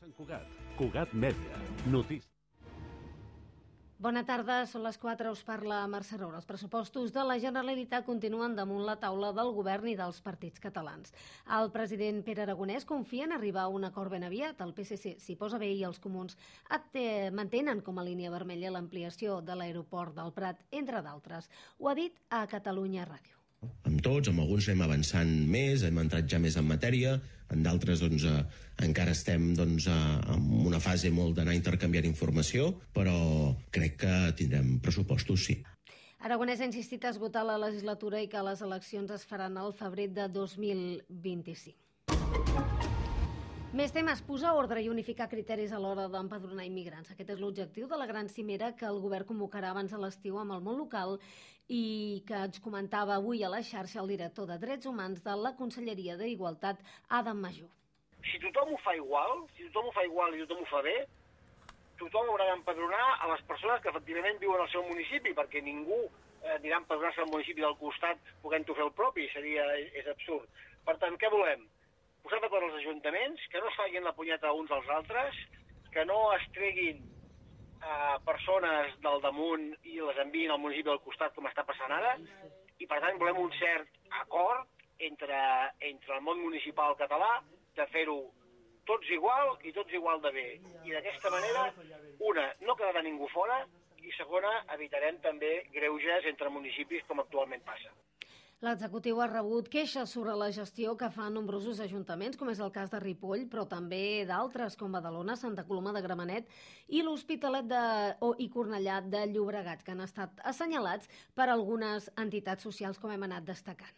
Sant Cugat. Cugat Mèdia. Notícies. Bona tarda, són les 4, us parla Mercè Roura. Els pressupostos de la Generalitat continuen damunt la taula del govern i dels partits catalans. El president Pere Aragonès confia en arribar a un acord ben aviat. El PSC s'hi posa bé i els comuns mantenen com a línia vermella l'ampliació de l'aeroport del Prat, entre d'altres. Ho ha dit a Catalunya Ràdio amb tots, amb alguns anem avançant més, hem entrat ja més en matèria, en d'altres doncs, eh, encara estem doncs, eh, en una fase molt d'anar intercanviant informació, però crec que tindrem pressupostos, sí. Aragonès ha insistit a esgotar la legislatura i que les eleccions es faran al febrer de 2025. Més temes, posar ordre i unificar criteris a l'hora d'empadronar immigrants. Aquest és l'objectiu de la gran cimera que el govern convocarà abans de l'estiu amb el món local i que ens comentava avui a la xarxa el director de Drets Humans de la Conselleria d'Igualtat, Adam Major. Si tothom ho fa igual, si tothom ho fa igual i tothom ho fa bé, tothom haurà d'empadronar a les persones que efectivament viuen al seu municipi, perquè ningú eh, anirà a empadronar-se al municipi del costat podent-ho fer el propi, seria, és absurd. Per tant, què volem? Posar d'acord els ajuntaments, que no es facin la punyeta uns als altres, que no es treguin eh, persones del damunt i les envien al municipi del costat, com està passant ara, i per tant volem un cert acord entre, entre el món municipal català de fer-ho tots igual i tots igual de bé. I d'aquesta manera, una, no quedarà ningú fora, i segona, evitarem també greuges entre municipis com actualment passa. L'executiu ha rebut queixes sobre la gestió que fan nombrosos ajuntaments, com és el cas de Ripoll, però també d'altres com Badalona, Santa Coloma de Gramenet i l'Hospitalet de, o, i Cornellà de Llobregat, que han estat assenyalats per algunes entitats socials, com hem anat destacant.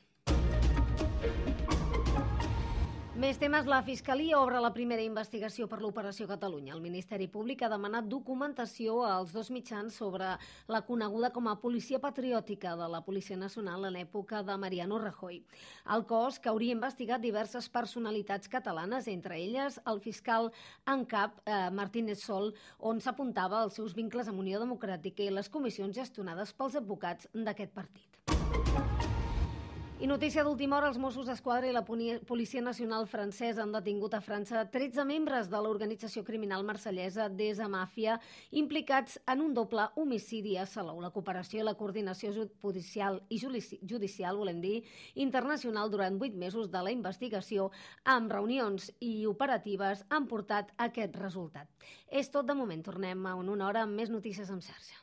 Més temes, la Fiscalia obre la primera investigació per l'Operació Catalunya. El Ministeri Públic ha demanat documentació als dos mitjans sobre la coneguda com a policia patriòtica de la Policia Nacional en època de Mariano Rajoy. El cos, que hauria investigat diverses personalitats catalanes, entre elles el fiscal en cap eh, Martínez Sol, on s'apuntava els seus vincles amb Unió Democràtica i les comissions gestionades pels advocats d'aquest partit. I notícia d'última hora, els Mossos d'Esquadra i la Policia Nacional Francesa han detingut a França 13 membres de l'organització criminal marsellesa Desa Màfia implicats en un doble homicidi a Salou. La cooperació i la coordinació judicial i judicial, volem dir, internacional durant 8 mesos de la investigació amb reunions i operatives han portat aquest resultat. És tot de moment. Tornem a una hora amb més notícies en xarxa.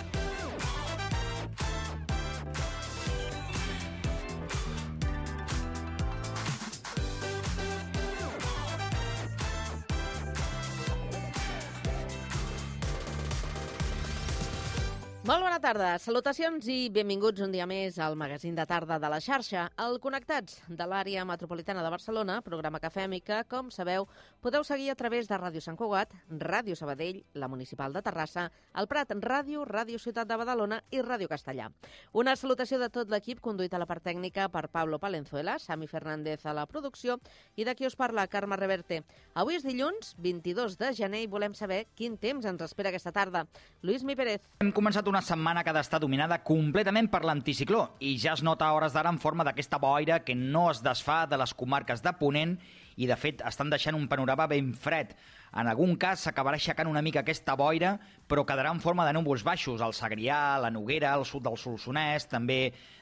Molt bona tarda, salutacions i benvinguts un dia més al magazín de tarda de la xarxa, el Connectats de l'àrea metropolitana de Barcelona, programa que fem i que, com sabeu, podeu seguir a través de Ràdio Sant Cugat, Ràdio Sabadell, la Municipal de Terrassa, el Prat Ràdio, Ràdio Ciutat de Badalona i Ràdio Castellà. Una salutació de tot l'equip conduït a la part tècnica per Pablo Palenzuela, Sami Fernández a la producció i de qui us parla, Carme Reverte. Avui és dilluns, 22 de gener, i volem saber quin temps ens espera aquesta tarda. Lluís Mi Pérez. Hem començat una setmana que ha d'estar dominada completament per l'anticicló i ja es nota a hores d'ara en forma d'aquesta boira que no es desfà de les comarques de Ponent i, de fet, estan deixant un panorama ben fred. En algun cas s'acabarà aixecant una mica aquesta boira, però quedarà en forma de núvols baixos, al Segrià, la Noguera, al sud del Solsonès, també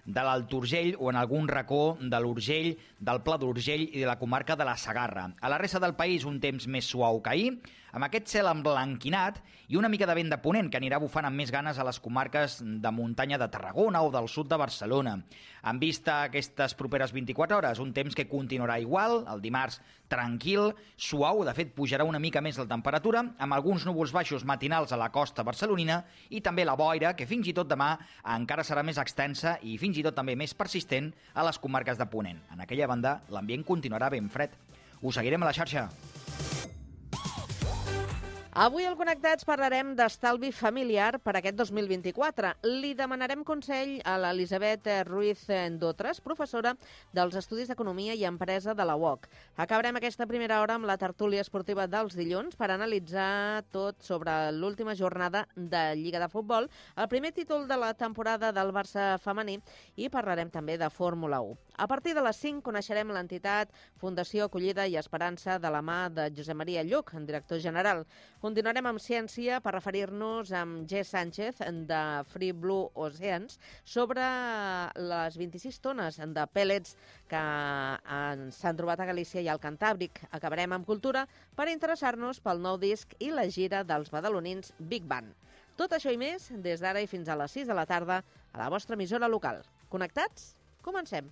de l'Alt Urgell o en algun racó de l'Urgell, del Pla d'Urgell i de la comarca de la Sagarra. A la resta del país un temps més suau que ahir, amb aquest cel emblanquinat i una mica de vent de ponent que anirà bufant amb més ganes a les comarques de muntanya de Tarragona o del sud de Barcelona. En vista aquestes properes 24 hores, un temps que continuarà igual, el dimarts tranquil, suau, de fet pujarà una mica més la temperatura, amb alguns núvols baixos matinals a la costa barcelonina i també la boira, que fins i tot demà encara serà més extensa i fins i tot també més persistent a les comarques de Ponent. En aquella banda, l'ambient continuarà ben fred. Us seguirem a la xarxa. Avui al Connectats parlarem d'estalvi familiar per aquest 2024. Li demanarem consell a l'Elisabet Ruiz Dotres, professora dels Estudis d'Economia i Empresa de la UOC. Acabarem aquesta primera hora amb la tertúlia esportiva dels dilluns per analitzar tot sobre l'última jornada de Lliga de Futbol, el primer títol de la temporada del Barça femení i parlarem també de Fórmula 1. A partir de les 5 coneixerem l'entitat Fundació Acollida i Esperança de la mà de Josep Maria Lluc, director general. Continuarem amb ciència per referir-nos amb G. Sánchez de Free Blue Oceans sobre les 26 tones de pèl·lets que s'han trobat a Galícia i al Cantàbric. Acabarem amb cultura per interessar-nos pel nou disc i la gira dels badalonins Big Band. Tot això i més des d'ara i fins a les 6 de la tarda a la vostra emissora local. Connectats? Comencem.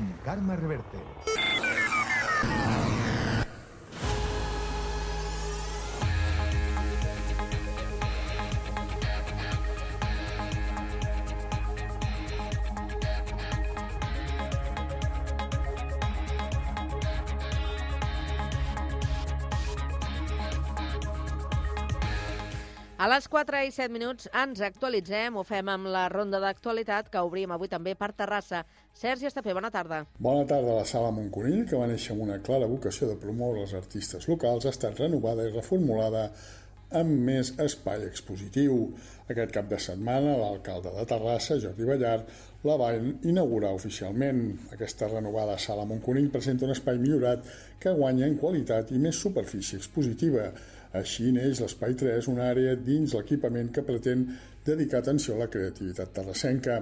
Connectats amb Carme Reverte. A les 4 i 7 minuts ens actualitzem, ho fem amb la ronda d'actualitat que obrim avui també per Terrassa. Sergi Estapé, bona tarda. Bona tarda. La sala Montconill, que va néixer amb una clara vocació de promoure els artistes locals, ha estat renovada i reformulada amb més espai expositiu. Aquest cap de setmana, l'alcalde de Terrassa, Jordi Ballart, la va inaugurar oficialment. Aquesta renovada sala Montconill presenta un espai millorat que guanya en qualitat i més superfície expositiva. Així neix l'Espai 3, una àrea dins l'equipament que pretén dedicar atenció a la creativitat terrassenca.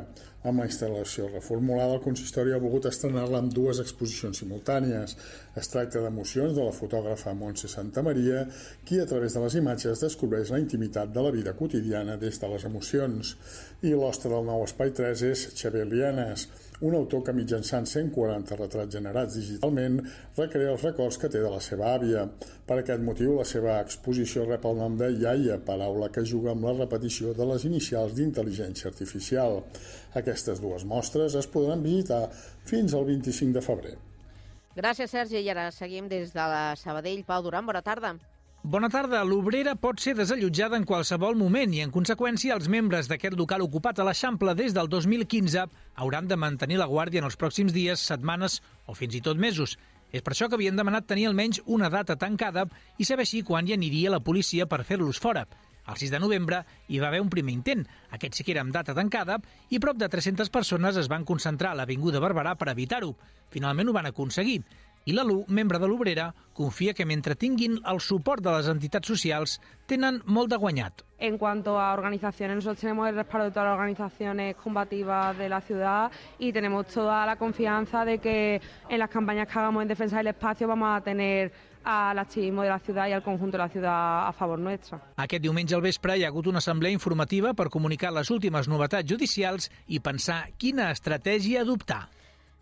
Amb la instal·lació reformulada, el consistori ha volgut estrenar-la amb dues exposicions simultànies. Es tracta d'emocions de la fotògrafa Montse Santa Maria, qui a través de les imatges descobreix la intimitat de la vida quotidiana des de les emocions. I l'hoste del nou Espai 3 és Xavier Lianes, un autor que mitjançant 140 retrats generats digitalment recrea els records que té de la seva àvia. Per aquest motiu, la seva exposició rep el nom de Iaia, paraula que juga amb la repetició de les inicials d'intel·ligència artificial. Aquestes dues mostres es podran visitar fins al 25 de febrer. Gràcies, Sergi. I ara seguim des de la Sabadell. Pau Duran, bona tarda. Bona tarda. L'obrera pot ser desallotjada en qualsevol moment i, en conseqüència, els membres d'aquest local ocupat a l'Eixample des del 2015 hauran de mantenir la guàrdia en els pròxims dies, setmanes o fins i tot mesos. És per això que havien demanat tenir almenys una data tancada i saber així quan hi aniria la policia per fer-los fora. El 6 de novembre hi va haver un primer intent. Aquest sí que era amb data tancada i prop de 300 persones es van concentrar a l'Avinguda Barberà per evitar-ho. Finalment ho van aconseguir. I l'ALU, membre de l'Obrera, confia que mentre tinguin el suport de les entitats socials, tenen molt de guanyat. En cuanto a organizaciones, nosotros tenemos el respaldo de todas las organizaciones combativas de la ciudad y tenemos toda la confianza de que en las campañas que hagamos en defensa del espacio vamos a tener al activismo de la ciudad y al conjunto de la ciudad a favor nuestra. Aquest diumenge al vespre hi ha hagut una assemblea informativa per comunicar les últimes novetats judicials i pensar quina estratègia adoptar.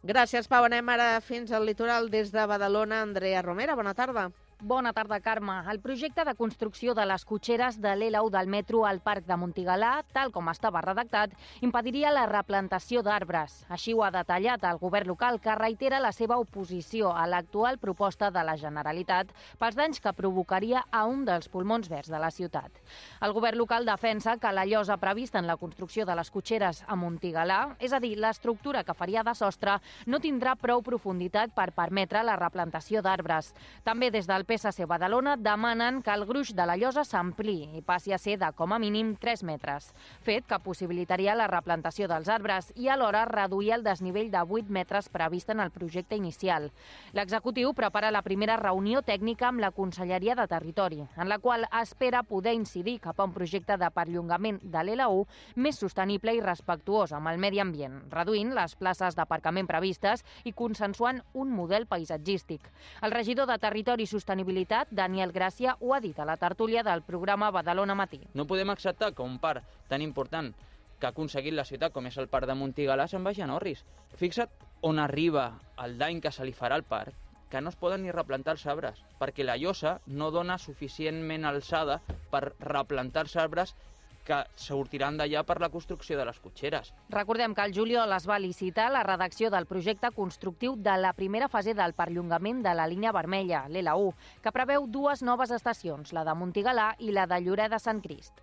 Gràcies, Pau. Anem ara fins al litoral des de Badalona. Andrea Romera, bona tarda. Bona tarda, Carme. El projecte de construcció de les cotxeres de l'L1 del metro al Parc de Montigalà, tal com estava redactat, impediria la replantació d'arbres. Així ho ha detallat el govern local, que reitera la seva oposició a l'actual proposta de la Generalitat pels danys que provocaria a un dels pulmons verds de la ciutat. El govern local defensa que la llosa prevista en la construcció de les cotxeres a Montigalà, és a dir, l'estructura que faria de sostre, no tindrà prou profunditat per permetre la replantació d'arbres. També des del PSC Badalona demanen que el gruix de la llosa s'ampli i passi a ser de com a mínim 3 metres, fet que possibilitaria la replantació dels arbres i alhora reduir el desnivell de 8 metres previst en el projecte inicial. L'executiu prepara la primera reunió tècnica amb la Conselleria de Territori, en la qual espera poder incidir cap a un projecte de perllongament de l'L1 més sostenible i respectuós amb el medi ambient, reduint les places d'aparcament previstes i consensuant un model paisatgístic. El regidor de Territori i Sostenibilitat, Daniel Gràcia, ho ha dit a la tertúlia del programa Badalona Matí. No podem acceptar que un parc tan important que ha aconseguit la ciutat, com és el parc de Montigalà, se'n vagi a Norris. Fixa't on arriba el dany que se li farà al parc, que no es poden ni replantar els arbres, perquè la llosa no dona suficientment alçada per replantar els arbres que sortiran d'allà per la construcció de les cotxeres. Recordem que el juliol es va licitar la redacció del projecte constructiu de la primera fase del perllongament de la línia vermella, l'L1, que preveu dues noves estacions, la de Montigalà i la de Lloret de Sant Crist.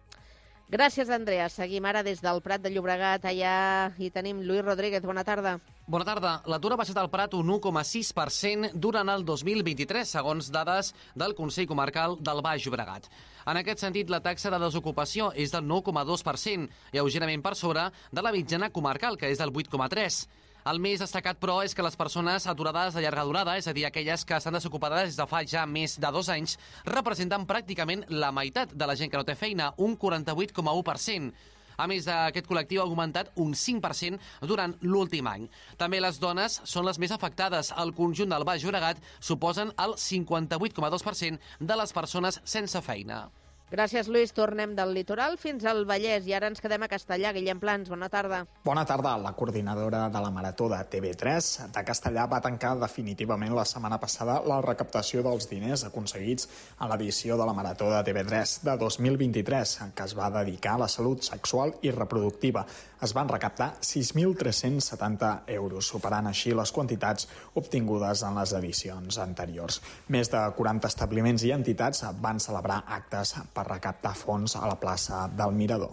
Gràcies, Andrea. Seguim ara des del Prat de Llobregat. Allà hi tenim Lluís Rodríguez. Bona tarda. Bona tarda. L'atur ha baixat al Prat un 1,6% durant el 2023, segons dades del Consell Comarcal del Baix Llobregat. En aquest sentit, la taxa de desocupació és del 9,2%, lleugerament per sobre de la mitjana comarcal, que és del 8,3%. El més destacat, però, és que les persones aturades de llarga durada, és a dir, aquelles que estan desocupades des de fa ja més de dos anys, representen pràcticament la meitat de la gent que no té feina, un 48,1%. A més, aquest col·lectiu ha augmentat un 5% durant l'últim any. També les dones són les més afectades. El conjunt del Baix Llobregat suposen el 58,2% de les persones sense feina. Gràcies, Lluís. Tornem del litoral fins al Vallès i ara ens quedem a Castellà. Guillem Plans, bona tarda. Bona tarda. La coordinadora de la Marató de TV3 de Castellà va tancar definitivament la setmana passada la recaptació dels diners aconseguits a l'edició de la Marató de TV3 de 2023, en què es va dedicar a la salut sexual i reproductiva. Es van recaptar 6.370 euros, superant així les quantitats obtingudes en les edicions anteriors. Més de 40 establiments i entitats van celebrar actes per recaptar fons a la plaça del Mirador.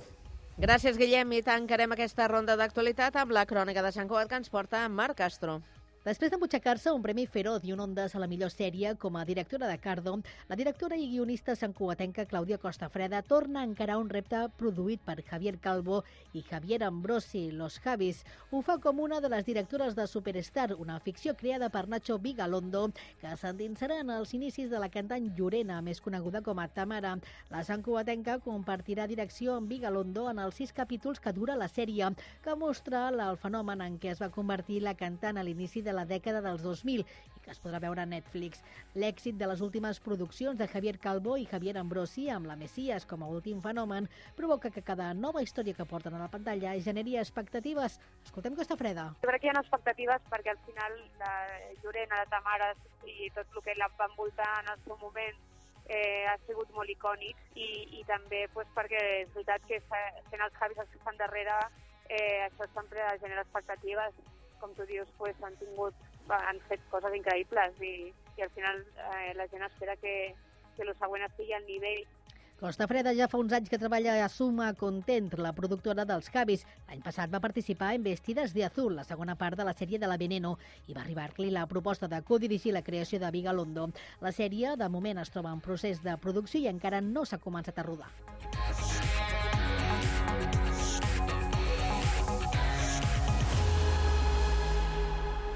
Gràcies, Guillem, i tancarem aquesta ronda d'actualitat amb la crònica de Sant Cugat que ens porta Marc Castro. Després d'embutxacar-se un Premi Feroz i un Ondas a la millor sèrie com a directora de Cardo, la directora i guionista santcugatenca Clàudia Costafreda torna a encarar un repte produït per Javier Calvo i Javier Ambrosi, Los Javis. Ho fa com una de les directores de Superstar, una ficció creada per Nacho Vigalondo, que s'endinsarà en els inicis de la cantant Llorena, més coneguda com a Tamara. La santcugatenca compartirà direcció amb Vigalondo en els sis capítols que dura la sèrie, que mostra el fenomen en què es va convertir la cantant a l'inici de la dècada dels 2000 i que es podrà veure a Netflix. L'èxit de les últimes produccions de Javier Calvo i Javier Ambrosi amb la Messias com a últim fenomen provoca que cada nova història que porten a la pantalla generi expectatives. Escoltem Costa Freda. Jo crec que hi ha expectatives perquè al final la Llorena, la Tamara i tot el que la va envoltar en el seu moment eh, ha sigut molt icònic i, i també pues, perquè és veritat que sent els Javis els que estan darrere eh, això sempre genera expectatives com tu dius, pues, han tingut, han fet coses increïbles i, i al final eh, la gent espera que, que el següent estigui al nivell Costa Freda ja fa uns anys que treballa a Suma Content, la productora dels Cavis. L'any passat va participar en Vestides de Azul, la segona part de la sèrie de la Veneno, i va arribar-li la proposta de codirigir la creació de Vigalondo. La sèrie, de moment, es troba en procés de producció i encara no s'ha començat a rodar.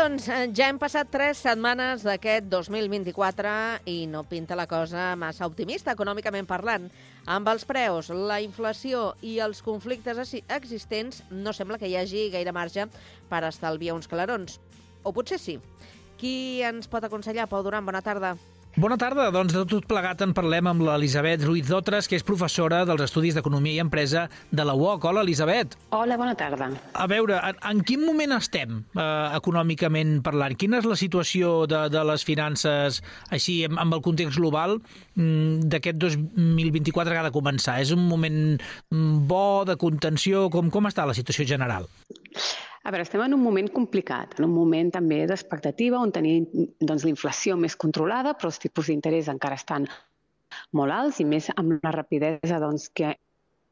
Doncs eh, ja hem passat tres setmanes d'aquest 2024 i no pinta la cosa massa optimista, econòmicament parlant. Amb els preus, la inflació i els conflictes exi- existents, no sembla que hi hagi gaire marge per estalviar uns calarons. O potser sí. Qui ens pot aconsellar? Pau Duran, bona tarda. Bona tarda. Doncs de tot plegat en parlem amb l'Elisabet Ruiz Dotres, que és professora dels Estudis d'Economia i Empresa de la UOC. Hola, Elisabet. Hola, bona tarda. A veure, en, en quin moment estem eh, econòmicament parlant? Quina és la situació de, de les finances així amb, amb el context global mm, d'aquest 2024 que ha de començar? És un moment mm, bo, de contenció? Com, com està la situació general? A veure, estem en un moment complicat, en un moment també d'expectativa on tenim doncs, la inflació més controlada, però els tipus d'interès encara estan molt alts i més amb la rapidesa doncs, que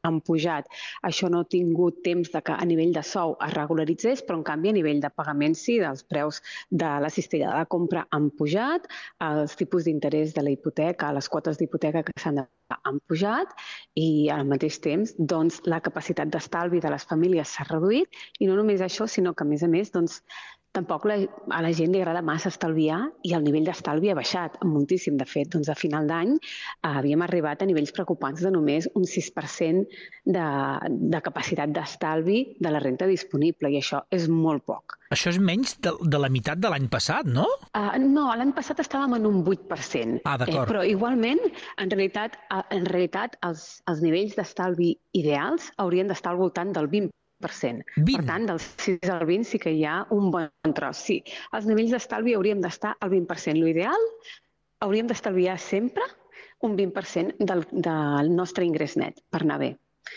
han pujat. Això no ha tingut temps de que a nivell de sou es regularitzés, però en canvi a nivell de pagament sí, dels preus de la cistella de compra han pujat, els tipus d'interès de la hipoteca, les quotes d'hipoteca que s'han de han pujat i al mateix temps doncs, la capacitat d'estalvi de les famílies s'ha reduït i no només això, sinó que a més a més doncs, tampoc la, a la gent li agrada massa estalviar i el nivell d'estalvi ha baixat moltíssim. De fet, doncs a final d'any eh, havíem arribat a nivells preocupants de només un 6% de, de capacitat d'estalvi de la renta disponible i això és molt poc. Això és menys de, de la meitat de l'any passat, no? Uh, no, l'any passat estàvem en un 8%. Ah, d'acord. Eh, però igualment, en realitat, uh, en realitat els, els nivells d'estalvi ideals haurien d'estar al voltant del 20%. 20. Per tant, del 6 al 20 sí que hi ha un bon tros. Sí, els nivells d'estalvi hauríem d'estar al 20%. L'ideal hauríem d'estalviar sempre un 20% del, del nostre ingrés net per anar bé.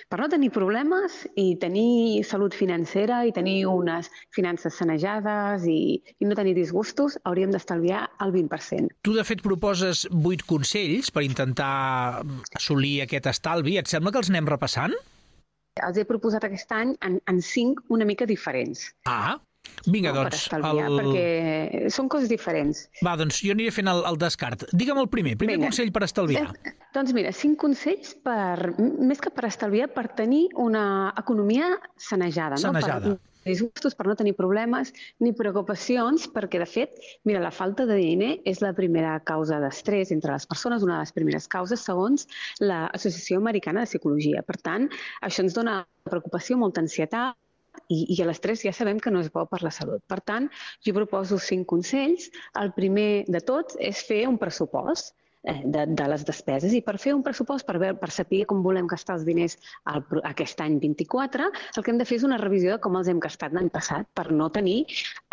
Per no tenir problemes i tenir salut financera i tenir unes finances sanejades i, i no tenir disgustos, hauríem d'estalviar el 20%. Tu, de fet, proposes vuit consells per intentar assolir aquest estalvi. Et sembla que els anem repassant? Els he proposat aquest any en, en cinc una mica diferents. Ah, vinga, no, doncs. Per estalviar, el... perquè són coses diferents. Va, doncs jo aniré fent el, el descart. Digue'm el primer, primer Vinga. consell per estalviar. Eh, doncs mira, cinc consells per, més que per estalviar, per tenir una economia sanejada. Sanejada. No? Per disgustos, per no tenir problemes ni preocupacions, perquè, de fet, mira, la falta de diner és la primera causa d'estrès entre les persones, una de les primeres causes, segons l'Associació Americana de Psicologia. Per tant, això ens dona preocupació, molta ansietat, i, i l'estrès ja sabem que no és bo per la salut. Per tant, jo proposo cinc consells. El primer de tots és fer un pressupost de, de les despeses i per fer un pressupost, per, veure, per saber com volem gastar els diners al, aquest any 24, el que hem de fer és una revisió de com els hem gastat l'any passat per no tenir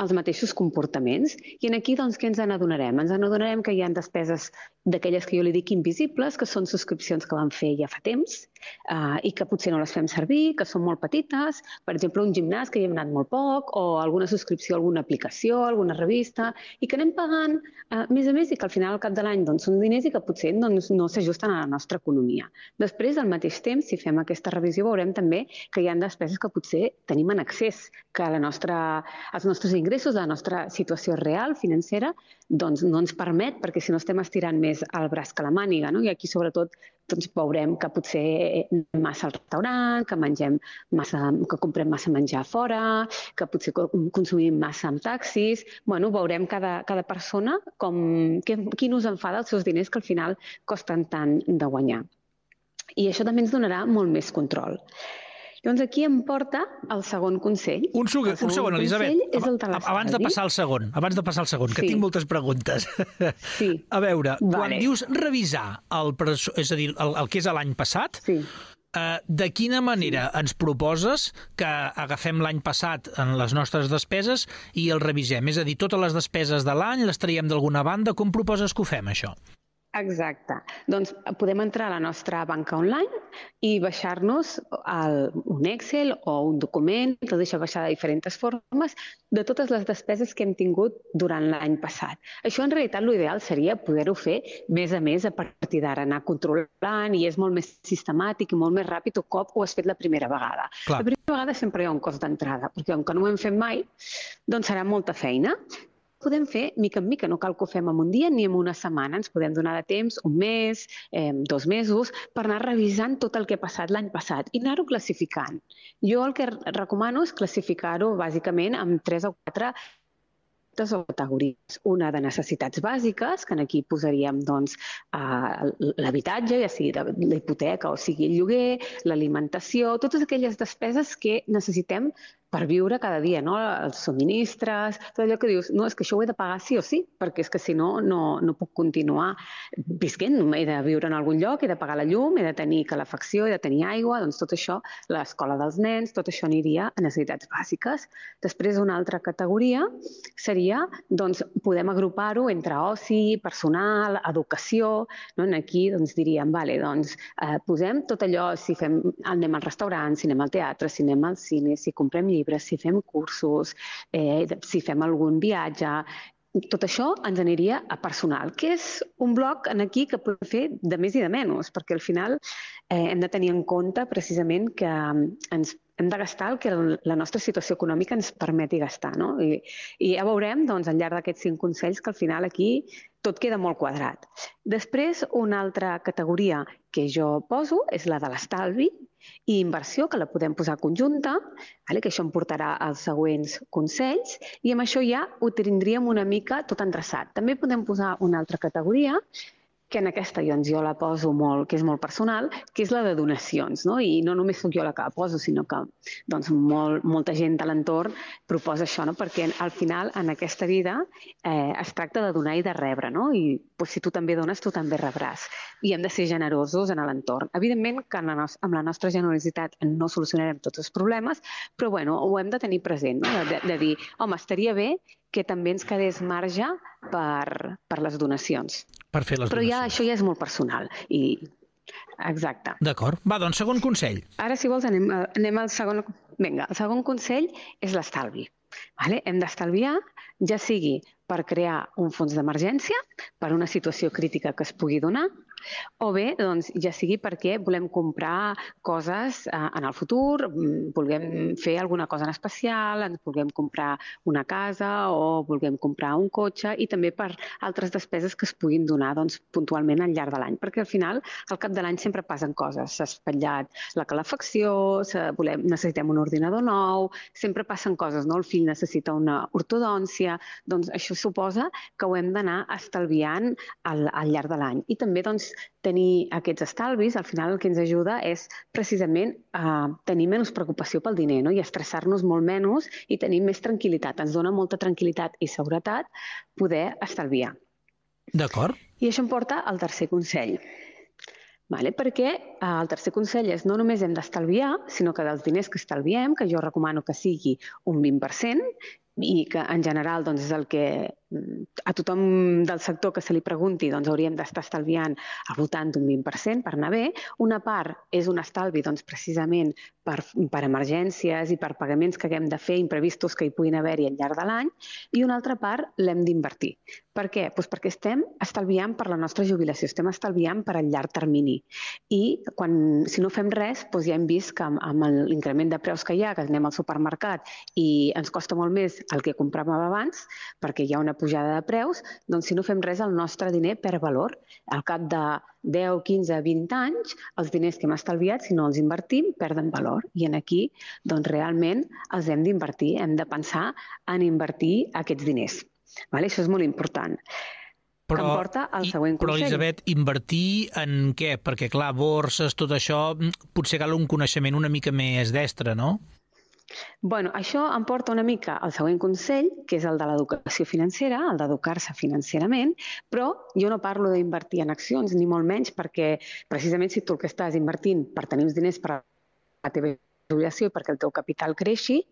els mateixos comportaments. I en aquí, doncs, què ens n'adonarem? Ens n'adonarem que hi ha despeses d'aquelles que jo li dic invisibles, que són subscripcions que vam fer ja fa temps eh, i que potser no les fem servir, que són molt petites, per exemple, un gimnàs que hi hem anat molt poc, o alguna subscripció a alguna aplicació, alguna revista, i que anem pagant eh, més a més i que al final, al cap de l'any, doncs, són diners i que potser doncs, no s'ajusten a la nostra economia. Després, al mateix temps, si fem aquesta revisió, veurem també que hi ha despeses que potser tenim en accés, que la nostra, els nostres ingressos, la nostra situació real, financera, doncs no ens permet, perquè si no estem estirant més el braç que la màniga, no? i aquí sobretot doncs veurem que potser massa al restaurant, que mengem massa, que comprem massa menjar fora, que potser consumim massa amb taxis. Bueno, veurem cada, cada persona com, que, qui nos enfada els seus diners que al final costen tant de guanyar. I això també ens donarà molt més control. Llavors aquí em porta el segon consell. Un, segon, un segon, Elisabet. És el abans de passar al segon, abans de passar al segon, que Sí. tinc moltes preguntes. Sí. A veure, Vale. quan dius revisar el, és a dir, el, el que és l'any passat, sí. eh, de quina manera ens proposes que agafem l'any passat en les nostres despeses i el revisem? És a dir, totes les despeses de l'any les traiem d'alguna banda? Com proposes que ho fem, això? Exacte. Doncs podem entrar a la nostra banca online i baixar-nos un Excel o un document, el deixa baixar de diferents formes, de totes les despeses que hem tingut durant l'any passat. Això en realitat l'ideal seria poder-ho fer més a més a partir d'ara, anar controlant i és molt més sistemàtic i molt més ràpid un cop ho has fet la primera vegada. Clar. La primera vegada sempre hi ha un cost d'entrada, perquè com que no ho hem fet mai, doncs serà molta feina podem fer mica en mica, no cal que ho fem en un dia ni en una setmana, ens podem donar de temps, un mes, eh, dos mesos, per anar revisant tot el que ha passat l'any passat i anar-ho classificant. Jo el que recomano és classificar-ho bàsicament amb tres o quatre o categories. Una de necessitats bàsiques, que en aquí posaríem doncs, l'habitatge, ja sigui la hipoteca o sigui el lloguer, l'alimentació, totes aquelles despeses que necessitem per viure cada dia, no? els subministres, tot allò que dius, no, és que això ho he de pagar sí o sí, perquè és que si no, no, no puc continuar visquent, he de viure en algun lloc, he de pagar la llum, he de tenir calefacció, he de tenir aigua, doncs tot això, l'escola dels nens, tot això aniria a necessitats bàsiques. Després, una altra categoria seria, doncs, podem agrupar-ho entre oci, personal, educació, no? En aquí, doncs, diríem, vale, doncs, eh, posem tot allò, si fem, anem al restaurant, si anem al teatre, si anem al cine, si comprem llibres, llibres, si fem cursos, eh, si fem algun viatge, tot això ens aniria a personal, que és un bloc en aquí que pot fer de més i de menys, perquè al final eh, hem de tenir en compte precisament que ens hem de gastar el que la nostra situació econòmica ens permeti gastar. No? I, i ja veurem doncs, al llarg d'aquests cinc consells que al final aquí tot queda molt quadrat. Després, una altra categoria que jo poso és la de l'estalvi, i inversió, que la podem posar conjunta, vale? que això em portarà als següents consells, i amb això ja ho tindríem una mica tot endreçat. També podem posar una altra categoria, que en aquesta doncs, jo la poso molt, que és molt personal, que és la de donacions. No? I no només sóc jo la que la poso, sinó que doncs, molt, molta gent a l'entorn proposa això, no? perquè al final en aquesta vida eh, es tracta de donar i de rebre. No? I doncs, si tu també dones, tu també rebràs. I hem de ser generosos en l'entorn. Evidentment que la amb la nostra generositat no solucionarem tots els problemes, però bueno, ho hem de tenir present, no? de, de dir, home, estaria bé que també ens quedés marge per, per les donacions. Per fer les Però donacions. ja això ja és molt personal i Exacte. D'acord. Va, doncs, segon consell. Ara, si vols, anem, anem al segon... Vinga, el segon consell és l'estalvi. Vale? Hem d'estalviar, ja sigui per crear un fons d'emergència, per una situació crítica que es pugui donar, o bé, doncs, ja sigui perquè volem comprar coses eh, en el futur, mm, vulguem fer alguna cosa en especial, ens vulguem comprar una casa o vulguem comprar un cotxe i també per altres despeses que es puguin donar doncs, puntualment al llarg de l'any, perquè al final al cap de l'any sempre passen coses. S'ha espatllat la calefacció, volem, necessitem un ordinador nou, sempre passen coses, no? El fill necessita una ortodòncia, doncs això suposa que ho hem d'anar estalviant al, al llarg de l'any. I també doncs, tenir aquests estalvis, al final el que ens ajuda és precisament a tenir menys preocupació pel diner no? i estressar-nos molt menys i tenir més tranquil·litat. Ens dona molta tranquil·litat i seguretat poder estalviar. D'acord. I això em porta al tercer consell. Vale? Perquè eh, el tercer consell és no només hem d'estalviar, sinó que dels diners que estalviem, que jo recomano que sigui un 20%, i que en general doncs, és el que a tothom del sector que se li pregunti doncs, hauríem d'estar estalviant al voltant d'un 20% per anar bé. Una part és un estalvi doncs, precisament per, per emergències i per pagaments que haguem de fer imprevistos que hi puguin haver-hi al llarg de l'any i una altra part l'hem d'invertir. Per què? Doncs perquè estem estalviant per la nostra jubilació, estem estalviant per al llarg termini. I quan, si no fem res, doncs ja hem vist que amb, amb l'increment de preus que hi ha, que anem al supermercat i ens costa molt més el que compràvem abans, perquè hi ha una pujada de preus, doncs si no fem res el nostre diner perd valor. Al cap de 10, 15, 20 anys, els diners que hem estalviat, si no els invertim, perden valor. I en aquí, doncs realment els hem d'invertir, hem de pensar en invertir aquests diners. Vale? Això és molt important. Però, que em porta al següent però, consell. Elisabet, invertir en què? Perquè, clar, borses, tot això, potser cal un coneixement una mica més destre, no? Bueno, això em porta una mica al següent consell, que és el de l'educació financera, el d'educar-se financerament, però jo no parlo d'invertir en accions, ni molt menys, perquè precisament si tu el que estàs invertint per tenir uns diners per a la teva jubilació i perquè el teu capital creixi,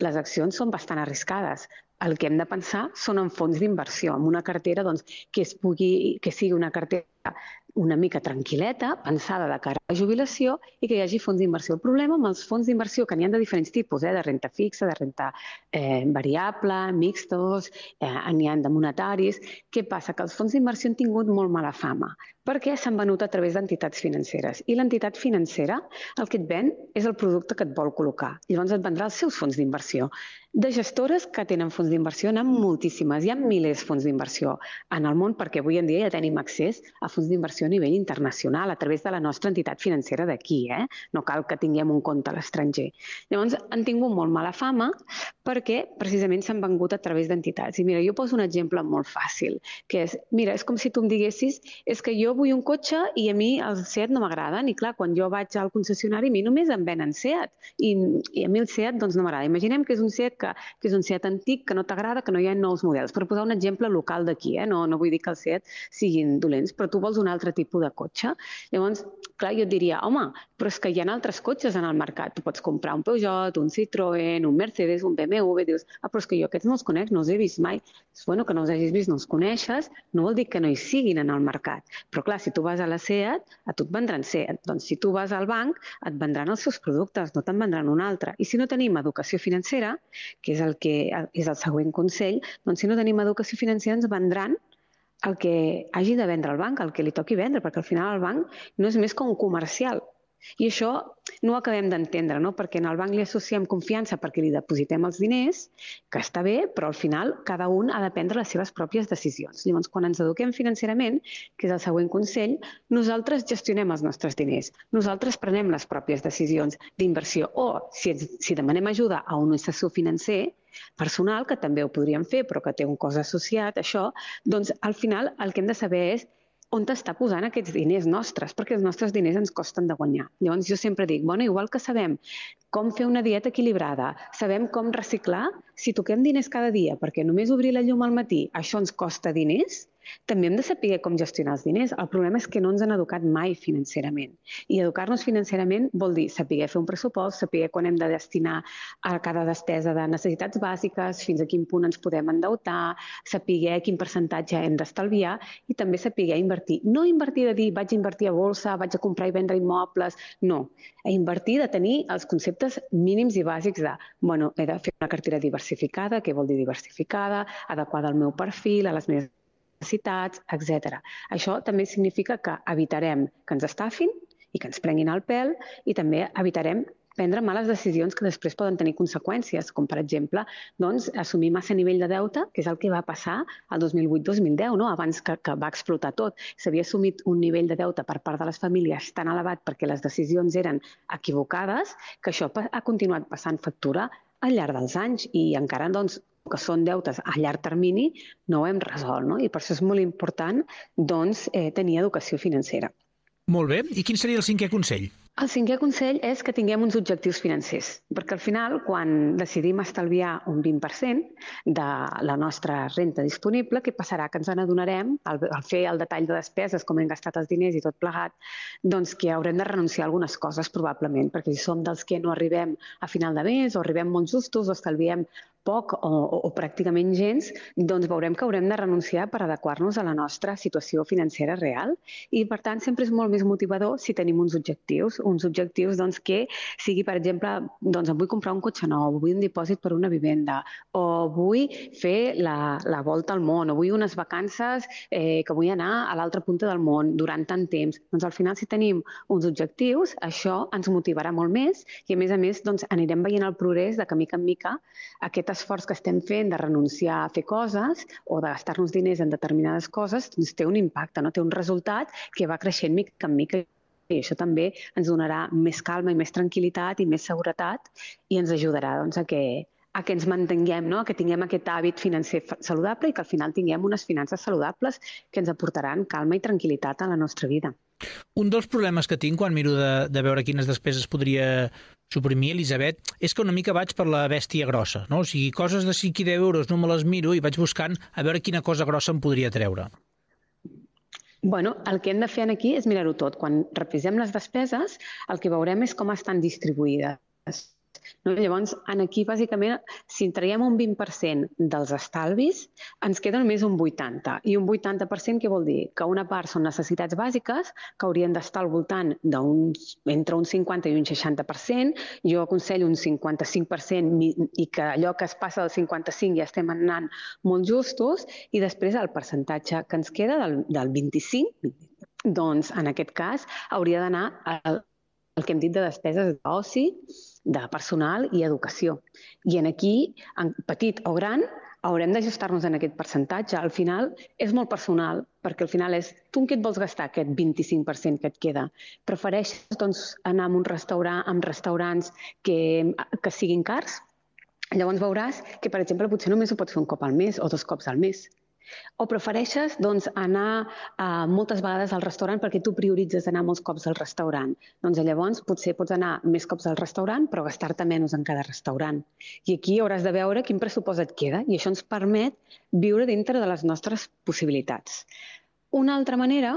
les accions són bastant arriscades. El que hem de pensar són en fons d'inversió, en una cartera doncs, que, es pugui, que sigui una cartera una mica tranquil·leta, pensada de cara a la jubilació i que hi hagi fons d'inversió. El problema amb els fons d'inversió, que n'hi ha de diferents tipus, eh, de renta fixa, de renta eh, variable, mixtos, eh, n'hi ha de monetaris, què passa? Que els fons d'inversió han tingut molt mala fama perquè s'han venut a través d'entitats financeres. I l'entitat financera el que et ven és el producte que et vol col·locar. Llavors et vendrà els seus fons d'inversió. De gestores que tenen fons d'inversió n'hi ha moltíssimes, hi ha milers de fons d'inversió en el món perquè avui en dia ja tenim accés a fons d'inversió a nivell internacional a través de la nostra entitat financera d'aquí, eh? No cal que tinguem un compte a l'estranger. Llavors, han tingut molt mala fama perquè precisament s'han vengut a través d'entitats. I mira, jo poso un exemple molt fàcil, que és, mira, és com si tu em diguessis és que jo vull un cotxe i a mi els SEAT no m'agraden i clar, quan jo vaig al concessionari a mi només em venen SEAT i, i a mi el SEAT doncs no m'agrada. Imaginem que és un SEAT que, que és un SEAT antic, que no t'agrada, que no hi ha nous models. Per posar un exemple local d'aquí, eh? no, no vull dir que els SEAT siguin dolents, però tu vols un altre tipus de cotxe. Llavors, clar, jo et diria, home, però és que hi ha altres cotxes en el mercat. Tu pots comprar un Peugeot, un Citroën, un Mercedes, un BMW, dius, ah, però és que jo aquests no els conec, no els he vist mai. És bueno que no els hagis vist, no els coneixes, no vol dir que no hi siguin en el mercat. Però clar, si tu vas a la SEAT, a tu et vendran SEAT. Doncs si tu vas al banc, et vendran els seus productes, no te'n vendran un altre. I si no tenim educació financera, que és el que és el següent consell, doncs si no tenim educació financera ens vendran el que hagi de vendre el banc, el que li toqui vendre, perquè al final el banc no és més que un comercial. I això no ho acabem d'entendre, no? perquè en el banc li associem confiança perquè li depositem els diners, que està bé, però al final cada un ha de prendre les seves pròpies decisions. Llavors, quan ens eduquem financerament, que és el següent consell, nosaltres gestionem els nostres diners, nosaltres prenem les pròpies decisions d'inversió o, si, ens, si demanem ajuda a un assessor financer, personal, que també ho podríem fer, però que té un cost associat, això, doncs al final el que hem de saber és on t'està posant aquests diners nostres, perquè els nostres diners ens costen de guanyar. Llavors jo sempre dic, bueno, igual que sabem com fer una dieta equilibrada, sabem com reciclar, si toquem diners cada dia, perquè només obrir la llum al matí, això ens costa diners, també hem de saber com gestionar els diners. El problema és que no ens han educat mai financerament. I educar-nos financerament vol dir saber fer un pressupost, saber quan hem de destinar a cada despesa de necessitats bàsiques, fins a quin punt ens podem endeutar, saber quin percentatge hem d'estalviar i també saber invertir. No invertir de dir vaig a invertir a bolsa, vaig a comprar i vendre immobles, no. A invertir de tenir els conceptes mínims i bàsics de, bueno, he de fer una cartera diversificada, què vol dir diversificada, adequada al meu perfil, a les meves necessitats, etc. Això també significa que evitarem que ens estafin i que ens prenguin el pèl i també evitarem prendre males decisions que després poden tenir conseqüències, com per exemple doncs, assumir massa nivell de deute, que és el que va passar al 2008-2010, no? abans que, que va explotar tot. S'havia assumit un nivell de deute per part de les famílies tan elevat perquè les decisions eren equivocades que això ha continuat passant factura al llarg dels anys i encara doncs, que són deutes a llarg termini no ho hem resolt. No? I per això és molt important doncs, eh, tenir educació financera. Molt bé. I quin seria el cinquè consell? El cinquè consell és que tinguem uns objectius financers, perquè al final, quan decidim estalviar un 20% de la nostra renta disponible, què passarà? Que ens n'adonarem, al, al fer el detall de despeses, com hem gastat els diners i tot plegat, doncs que haurem de renunciar a algunes coses probablement, perquè si som dels que no arribem a final de mes o arribem molt justos o estalviem poc o, o, o pràcticament gens, doncs veurem que haurem de renunciar per adequar-nos a la nostra situació financera real. I, per tant, sempre és molt més motivador si tenim uns objectius, uns objectius doncs, que sigui, per exemple, doncs vull comprar un cotxe nou, vull un dipòsit per una vivenda, o vull fer la, la volta al món, o vull unes vacances eh, que vull anar a l'altra punta del món durant tant temps. Doncs al final, si tenim uns objectius, això ens motivarà molt més i, a més a més, doncs, anirem veient el progrés de que mica en mica aquest esforç que estem fent de renunciar a fer coses o de gastar-nos diners en determinades coses doncs té un impacte, no? té un resultat que va creixent mica en mica i això també ens donarà més calma i més tranquil·litat i més seguretat i ens ajudarà doncs, a, que, a que ens mantinguem, no? a que tinguem aquest hàbit financer saludable i que al final tinguem unes finances saludables que ens aportaran calma i tranquil·litat a la nostra vida. Un dels problemes que tinc quan miro de, de veure quines despeses podria suprimir, Elisabet, és que una mica vaig per la bèstia grossa. No? O sigui, coses de 5 i 10 euros no me les miro i vaig buscant a veure quina cosa grossa em podria treure. Bueno, el que hem de fer aquí és mirar-ho tot. Quan revisem les despeses, el que veurem és com estan distribuïdes. No? Llavors, en aquí, bàsicament, si traiem un 20% dels estalvis, ens queda només un 80%. I un 80% què vol dir? Que una part són necessitats bàsiques, que haurien d'estar al voltant d'uns entre un 50 i un 60%. Jo aconsello un 55% i que allò que es passa del 55 ja estem anant molt justos. I després el percentatge que ens queda del, del 25, doncs en aquest cas hauria d'anar al, el que hem dit de despeses d'oci, de personal i educació. I en aquí, en petit o gran, haurem d'ajustar-nos en aquest percentatge. Al final és molt personal, perquè al final és tu en què et vols gastar aquest 25% que et queda? Prefereixes doncs, anar a un restaurant, amb restaurants que, que siguin cars? Llavors veuràs que, per exemple, potser només ho pots fer un cop al mes o dos cops al mes. O prefereixes doncs, anar uh, moltes vegades al restaurant perquè tu prioritzes anar molts cops al restaurant? Doncs llavors potser pots anar més cops al restaurant però gastar-te menys en cada restaurant. I aquí hauràs de veure quin pressupost et queda i això ens permet viure dintre de les nostres possibilitats. Una altra manera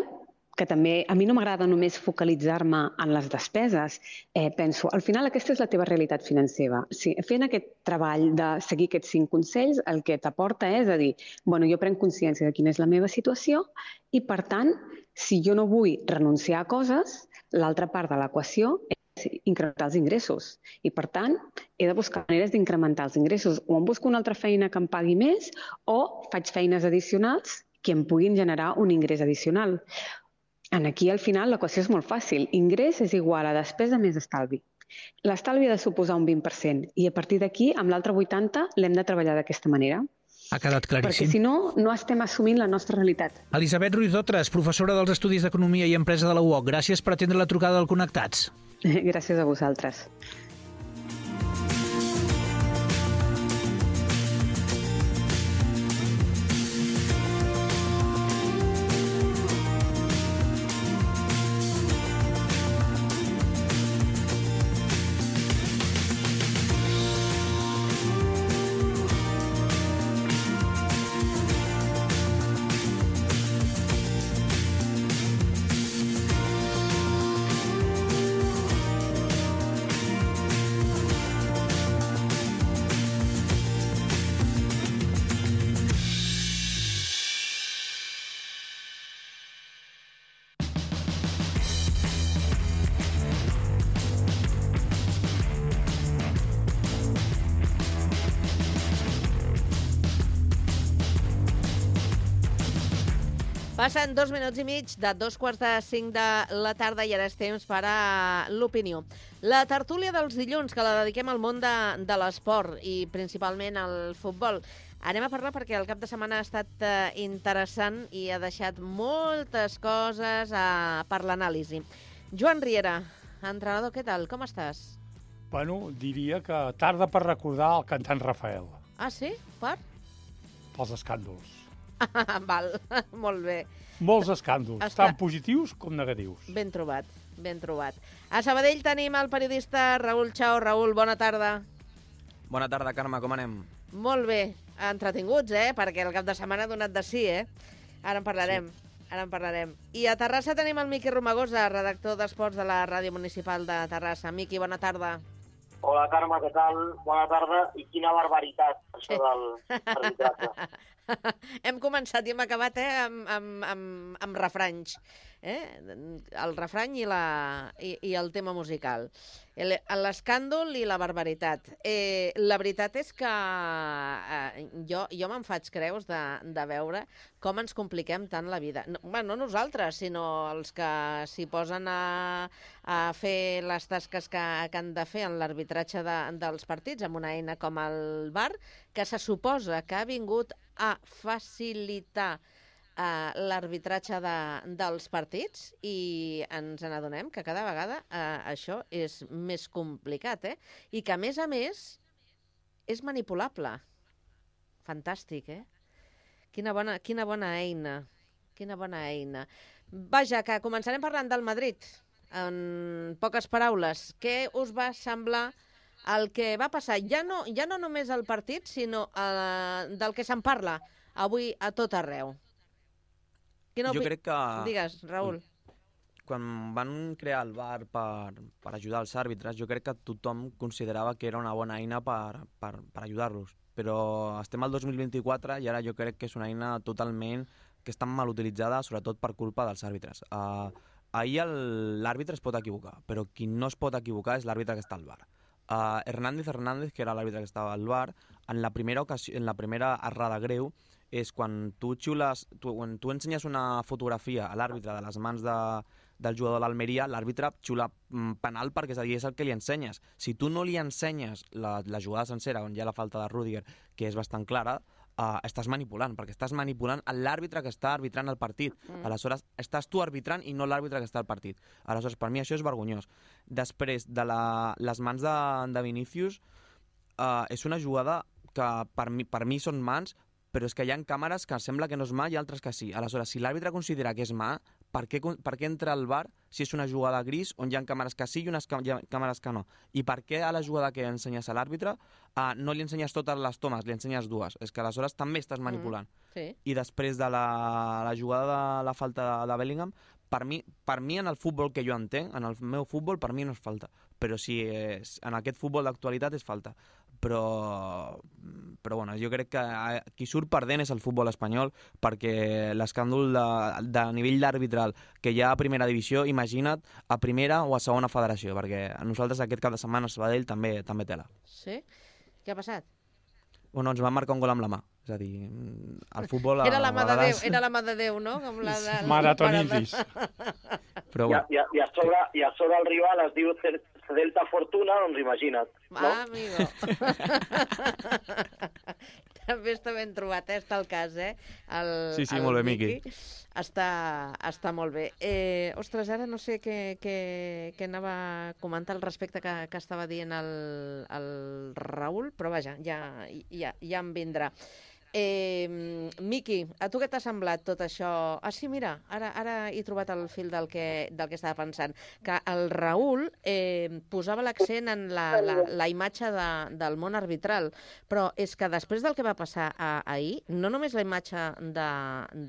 que també a mi no m'agrada només focalitzar-me en les despeses. Eh, penso, al final aquesta és la teva realitat financera. Si, fent aquest treball de seguir aquests cinc consells, el que t'aporta és a dir, bueno, jo prenc consciència de quina és la meva situació i, per tant, si jo no vull renunciar a coses, l'altra part de l'equació és incrementar els ingressos. I, per tant, he de buscar maneres d'incrementar els ingressos. O em busco una altra feina que em pagui més o faig feines addicionals que em puguin generar un ingrés addicional. En aquí, al final, l'equació és molt fàcil. Ingrés és igual a despesa més estalvi. L'estalvi ha de suposar un 20% i a partir d'aquí, amb l'altre 80, l'hem de treballar d'aquesta manera. Ha quedat Perquè claríssim. si no, no estem assumint la nostra realitat. Elisabet Ruiz Dotres, professora dels Estudis d'Economia i Empresa de la UOC. Gràcies per atendre la trucada del Connectats. Gràcies a vosaltres. Passen dos minuts i mig de dos quarts de cinc de la tarda i ara és temps per a l'opinió. La tertúlia dels dilluns, que la dediquem al món de, de l'esport i principalment al futbol. Anem a parlar perquè el cap de setmana ha estat eh, interessant i ha deixat moltes coses eh, per l'anàlisi. Joan Riera, entrenador, què tal? Com estàs? Bueno, diria que tarda per recordar el cantant Rafael, Ah, sí? Per? pels escàndols. Val, molt bé. Molts escàndols, Està- tant positius com negatius. Ben trobat, ben trobat. A Sabadell tenim el periodista Raül Chao. Raül, bona tarda. Bona tarda, Carme, com anem? Molt bé, entretinguts, eh? Perquè el cap de setmana ha donat de sí, eh? Ara en parlarem. Sí. Ara en parlarem. I a Terrassa tenim el Miqui Romagosa, redactor d'Esports de la Ràdio Municipal de Terrassa. Miqui, bona tarda. Hola, Carme, què tal? Bona tarda. I quina barbaritat, això del arbitratge. hem començat i hem acabat eh, amb, amb, amb, amb refranys. Eh? El refrany i, la, i, i el tema musical. L'escàndol i la barbaritat. Eh, la veritat és que eh, jo, jo me'n faig creus de, de veure com ens compliquem tant la vida. No, bueno, no nosaltres, sinó els que s'hi posen a, a fer les tasques que, que han de fer en l'arbitratge de, dels partits amb una eina com el VAR, que se suposa que ha vingut a facilitar eh, l'arbitratge de, dels partits i ens n'adonem que cada vegada eh, això és més complicat, eh? I que, a més a més, és manipulable. Fantàstic, eh? Quina bona, quina bona eina. Quina bona eina. Vaja, que començarem parlant del Madrid. En poques paraules, què us va semblar el que va passar? Ja no, ja no només al partit, sinó eh, del que se'n parla avui a tot arreu. Quina Jo crec que... Digues, Raül. Quan van crear el VAR per, per ajudar els àrbitres, jo crec que tothom considerava que era una bona eina per, per, per ajudar-los. Però estem al 2024 i ara jo crec que és una eina totalment que està mal utilitzada, sobretot per culpa dels àrbitres. Uh, ahir l'àrbitre es pot equivocar, però qui no es pot equivocar és l'àrbitre que està al VAR. Uh, Hernández Hernández, que era l'àrbitre que estava al VAR, en la primera ocasió, en la primera errada greu, és quan tu xiules, tu, quan tu ensenyes una fotografia a l'àrbitre de les mans de, del jugador de l'Almeria, l'àrbitre xiula mm, penal perquè és, a dir, és el que li ensenyes. Si tu no li ensenyes la, la jugada sencera, on hi ha la falta de Rudiger, que és bastant clara, uh, estàs manipulant, perquè estàs manipulant l'àrbitre que està arbitrant el partit. Mm. Mm. Aleshores, estàs tu arbitrant i no l'àrbitre que està al partit. Aleshores, per mi això és vergonyós. Després de la, les mans de, de Vinícius, uh, és una jugada que per mi, per mi són mans, però és que hi ha càmeres que sembla que no és mà i altres que sí. Aleshores, si l'àrbitre considera que és mà, per què, per què entra al bar si és una jugada gris on hi ha càmeres que sí i unes càmeres que no? I per què a la jugada que ensenyes a l'àrbitre uh, no li ensenyes totes les tomes, li ensenyes dues? És que aleshores també estàs manipulant. Sí. I després de la, la jugada de la falta de, de Bellingham, per mi, per mi en el futbol que jo entenc, en el meu futbol, per mi no és falta. Però si és, en aquest futbol d'actualitat és falta. Però, però bueno, jo crec que eh, qui surt perdent és el futbol espanyol perquè l'escàndol de, de nivell arbitral que hi ha a primera divisió, imagina't a primera o a segona federació, perquè a nosaltres aquest cap de setmana a Sabadell també també tela. Sí? Què ha passat? Bueno, ens van marcar un gol amb la mà. És a dir, el futbol... Era la mà de Déu, era la mà de Déu, no? Com la de... Maratonitis. Però bueno. i, a, i, a sobre, I a sobre el rival es diu Delta Fortuna, doncs imagina't. No? Ah, amigo. També està ben trobat, eh? Està el cas, eh? El, Sí, sí, el molt bé, Miqui. Està, està molt bé. Eh, ostres, ara no sé què, què, què anava a comentar al respecte que, que estava dient el, el Raül, però vaja, ja, ja, ja em vindrà. Eh, Miqui, a tu què t'ha semblat tot això? Ah, sí, mira, ara, ara he trobat el fil del que, del que estava pensant. Que el Raül eh, posava l'accent en la, la, la imatge de, del món arbitral, però és que després del que va passar a, ahir, no només la imatge de,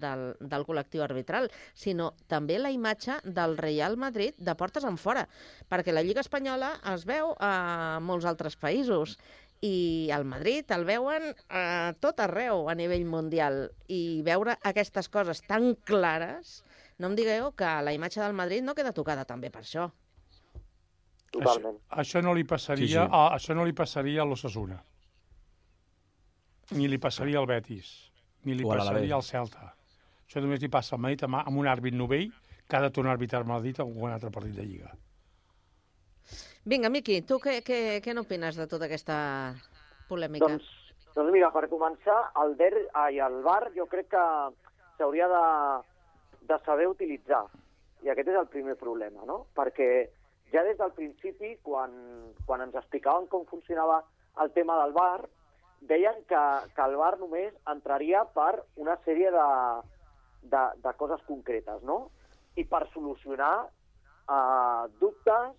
del, del col·lectiu arbitral, sinó també la imatge del Real Madrid de portes en fora, perquè la Lliga Espanyola es veu a molts altres països i el Madrid el veuen a tot arreu a nivell mundial i veure aquestes coses tan clares, no em digueu que la imatge del Madrid no queda tocada també per això. Això, això no li passaria, Sí, sí. A, això no li passaria a l'Ossassuna. Ni li passaria al Betis. Ni li O passaria al Celta. Això només li passa al Madrid amb, un àrbit novell que ha de tornar a arbitrar Madrid en un altre partit de Lliga. Vinga, Miqui, tu què, què, què n'opines de tota aquesta polèmica? Doncs, doncs mira, per començar, el DER ai, el VAR jo crec que s'hauria de, de saber utilitzar. I aquest és el primer problema, no? Perquè ja des del principi, quan, quan ens explicaven com funcionava el tema del VAR, deien que, que el VAR només entraria per una sèrie de, de, de coses concretes, no? I per solucionar eh, dubtes,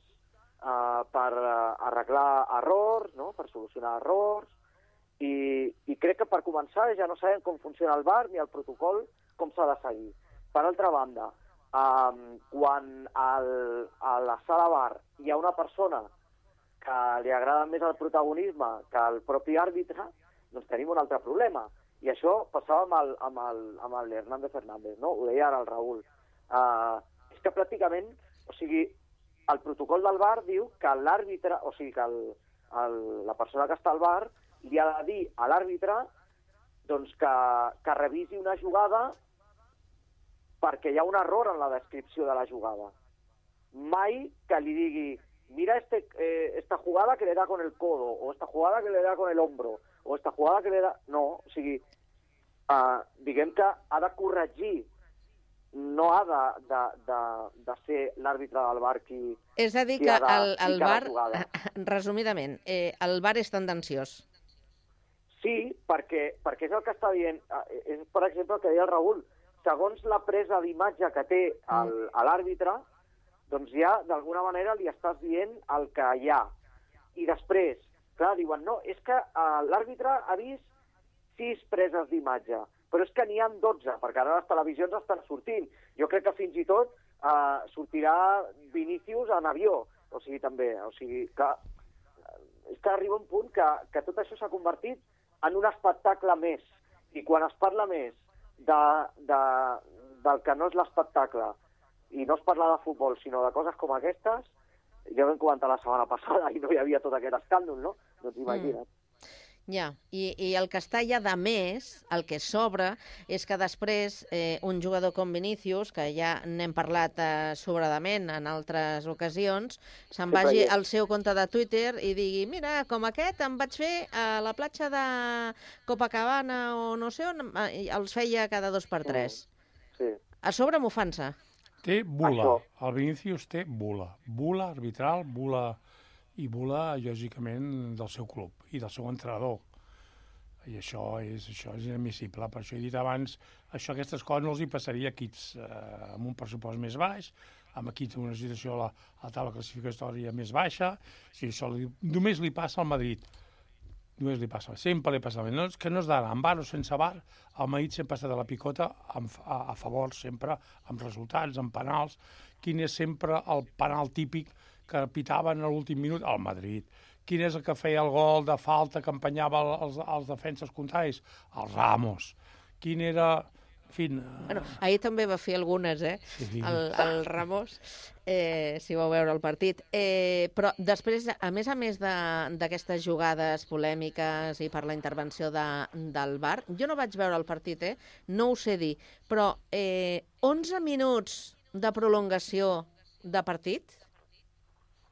eh, per eh, arreglar errors, no? per solucionar errors, i, i crec que per començar ja no sabem com funciona el bar ni el protocol, com s'ha de seguir. Per altra banda, um, quan al, a la sala bar hi ha una persona que li agrada més el protagonisme que el propi àrbitre, doncs tenim un altre problema. I això passava amb el, amb el, amb el Hernández Fernández, no? Ho deia ara el Raül. Uh, és que pràcticament, o sigui, el protocol del bar diu que l'àrbitre, o sigui, que el, el, la persona que està al bar li ha de dir a l'àrbitre doncs que, que revisi una jugada perquè hi ha un error en la descripció de la jugada. Mai que li digui mira este, eh, esta jugada que le da con el codo, o esta jugada que le da con el hombro, o esta jugada que le da... No, o sigui, uh, diguem que ha de corregir, no ha de, de, de, de ser l'àrbitre del bar qui, És a dir, que de el, el bar, resumidament, eh, el bar és tendenciós. Sí, perquè, perquè és el que està dient, eh, és per exemple el que deia el Raül, segons la presa d'imatge que té el, a l'àrbitre, doncs ja d'alguna manera li estàs dient el que hi ha. I després, clar, diuen, no, és que uh, l'àrbitre ha vist sis preses d'imatge, però és que n'hi han 12, perquè ara les televisions estan sortint. Jo crec que fins i tot uh, sortirà Vinícius en avió, o sigui, també, o sigui, que és que arriba un punt que, que tot això s'ha convertit en un espectacle més. I quan es parla més de, de, del que no és l'espectacle i no es parla de futbol, sinó de coses com aquestes, ja vam comentar la setmana passada i no hi havia tot aquest escàndol, no? Doncs imagina't. Ja, i, i el que està ja de més, el que sobra, és que després eh, un jugador com Vinícius, que ja n'hem parlat eh, sobradament en altres ocasions, se'n Sí, vagi al seu compte de Twitter i digui mira, com aquest em vaig fer a la platja de Copacabana o no sé on, eh, i els feia cada dos per tres. Sí. A sobre m'ofensa. Té bula. Això. El Vinícius té bula. Bula arbitral, bula i bula, lògicament, del seu club i del seu entrenador. I això és, això és inadmissible. Per això he dit abans, això aquestes coses no els hi passaria a equips eh, amb un pressupost més baix, amb equips amb una situació a la, a la taula classificatòria més baixa. Si això li, només li passa al Madrid. Només li passa. Sempre li passa. No, que no és d'ara, amb bar o sense bar, el Madrid sempre està de la picota amb, a, a favor, sempre, amb resultats, amb penals. Quin és sempre el penal típic que pitaven a l'últim minut? El Madrid. Quin és el que feia el gol de falta que empenyava el- els, els defenses contraris? El Ramos. Quin era... En fi, Bueno, ahir també va fer algunes, eh? Sí. El, el Ramos, eh, si vau veure el partit. Eh, però després, a més a més d'aquestes jugades polèmiques i per la intervenció de, del VAR, jo no vaig veure el partit, eh? No ho sé dir, però eh, 11 minuts de prolongació de partit?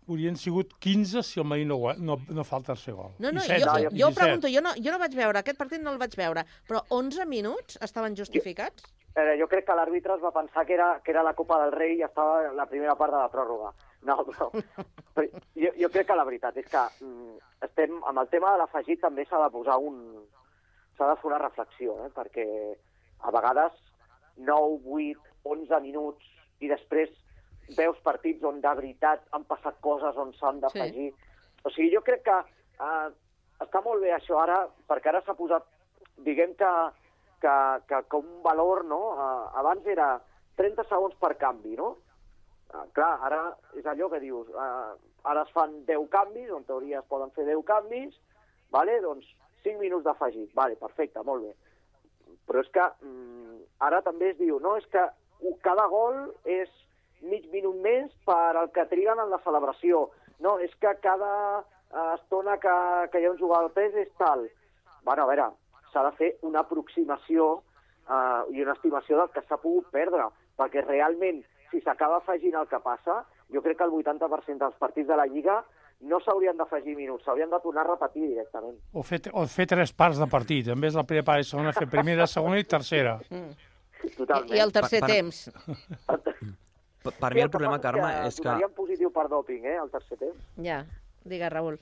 Haurien sigut 15 si el Madrid no, no, no fa el tercer gol. No, no, I 16, jo, jo 17. pregunto, jo no, jo no vaig veure, aquest partit no el vaig veure, però 11 minuts estaven justificats? Eh, jo crec que l'àrbitre es va pensar que era, que era la Copa del Rei i estava en la primera part de la pròrroga. No, però, però jo, jo crec que la veritat és que mm, estem, amb el tema de l'afegit també s'ha de posar un... s'ha de fer una reflexió, eh? perquè a vegades 9, 8, 11 minuts i després veus partits on de veritat han passat coses on s'han d'afegir. Sí. O sigui, jo crec que eh, està molt bé això ara, perquè ara s'ha posat, diguem que, que, que, que un valor, no? Eh, abans era 30 segons per canvi, no? Eh, clar, ara és allò que dius, eh, ara es fan 10 canvis, en teoria es poden fer 10 canvis, vale? doncs 5 minuts d'afegit, vale, perfecte, molt bé. Però és que mm, ara també es diu, no, és que cada gol és mig minut més per al que triguen en la celebració. No, és que cada eh, estona que, que hi ha un jugador al pes és tal. Bueno, a veure, s'ha de fer una aproximació eh, i una estimació del que s'ha pogut perdre, perquè realment, si s'acaba afegint el que passa, jo crec que el 80% dels partits de la Lliga no s'haurien d'afegir minuts, s'haurien de tornar a repetir directament. O fer, o fer tres parts de partit. En vez de la primera part i segona, fer primera, segona i tercera. Mm. Totalment. I el tercer Per- per- temps. Per, per mi el problema, Carme, és que... Donaríem positiu per doping, eh, al tercer temps. Ja, digues, Raül.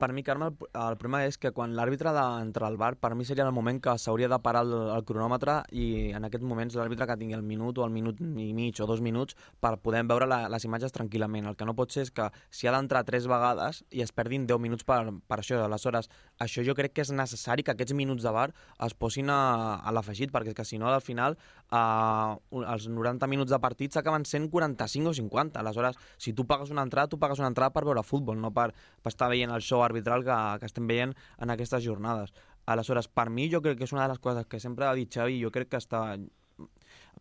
Per mi, Carme, el, el problema és que quan l'àrbitre d'entrar al bar, per mi seria el moment que s'hauria de parar el, el cronòmetre i en aquests moments l'àrbitre que tingui el minut o el minut i mig o dos minuts per poder veure la, les imatges tranquil·lament. El que no pot ser és que si ha d'entrar tres vegades i es perdin 10 minuts per, per això. Aleshores, això jo crec que és necessari que aquests minuts de bar es posin a, a l'afegit, perquè és que si no, al final, eh, els 90 minuts de partit s'acaben sent 45 o 50. Aleshores, si tu pagues una entrada, tu pagues una entrada per veure futbol, no per, per estar veient el show arbitral que, que estem veient en aquestes jornades. Aleshores, per mi, jo crec que és una de les coses que sempre ha dit Xavi, jo crec que està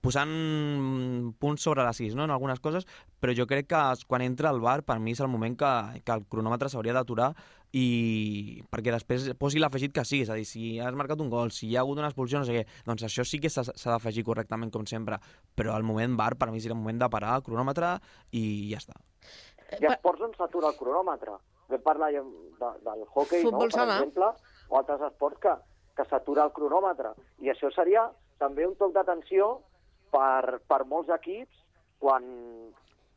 posant punts sobre les sis no? en algunes coses, però jo crec que quan entra al bar, per mi és el moment que, que el cronòmetre s'hauria d'aturar i perquè després posi l'afegit que sigui, és a dir, si has marcat un gol, si hi ha hagut una expulsió, no sé què, doncs això sí que s'ha d'afegir correctament, com sempre, però al moment bar, per mi seria el moment de parar el cronòmetre i ja està. Hi ha esports on s'atura el cronòmetre. Vam parlar de, del hockey, no, per sala. exemple, o altres esports que, que s'atura el cronòmetre. I això seria també un toc d'atenció per, per molts equips quan,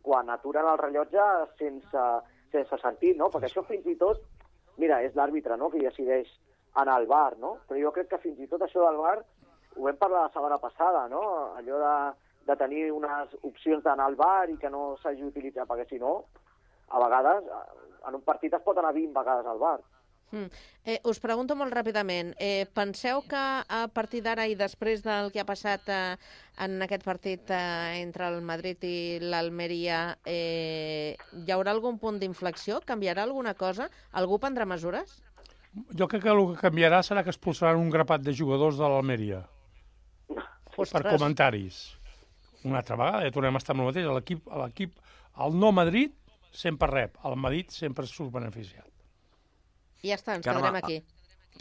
quan aturen el rellotge sense, sense sentit, no? Perquè això fins i tot, mira, és l'àrbitre no? que decideix anar al bar, no? Però jo crec que fins i tot això del bar ho vam parlar la setmana passada, no? Allò de, de tenir unes opcions d'anar al bar i que no s'hagi utilitzat, perquè si no, a vegades, en un partit es pot anar 20 vegades al bar. Mm. Eh, us pregunto molt ràpidament, eh, penseu que a partir d'ara i després del que ha passat eh, en aquest partit eh, entre el Madrid i l'Almeria, eh, hi haurà algun punt d'inflexió? Canviarà alguna cosa? Algú prendrà mesures? Jo crec que el que canviarà serà que expulsaran un grapat de jugadors de l'Almeria. Per comentaris. Una altra vegada, ja tornem a estar amb el mateix. L'equip, l'equip, el no Madrid sempre rep, el Madrid sempre surt beneficiat. I ja està, ens Carme, quedarem aquí.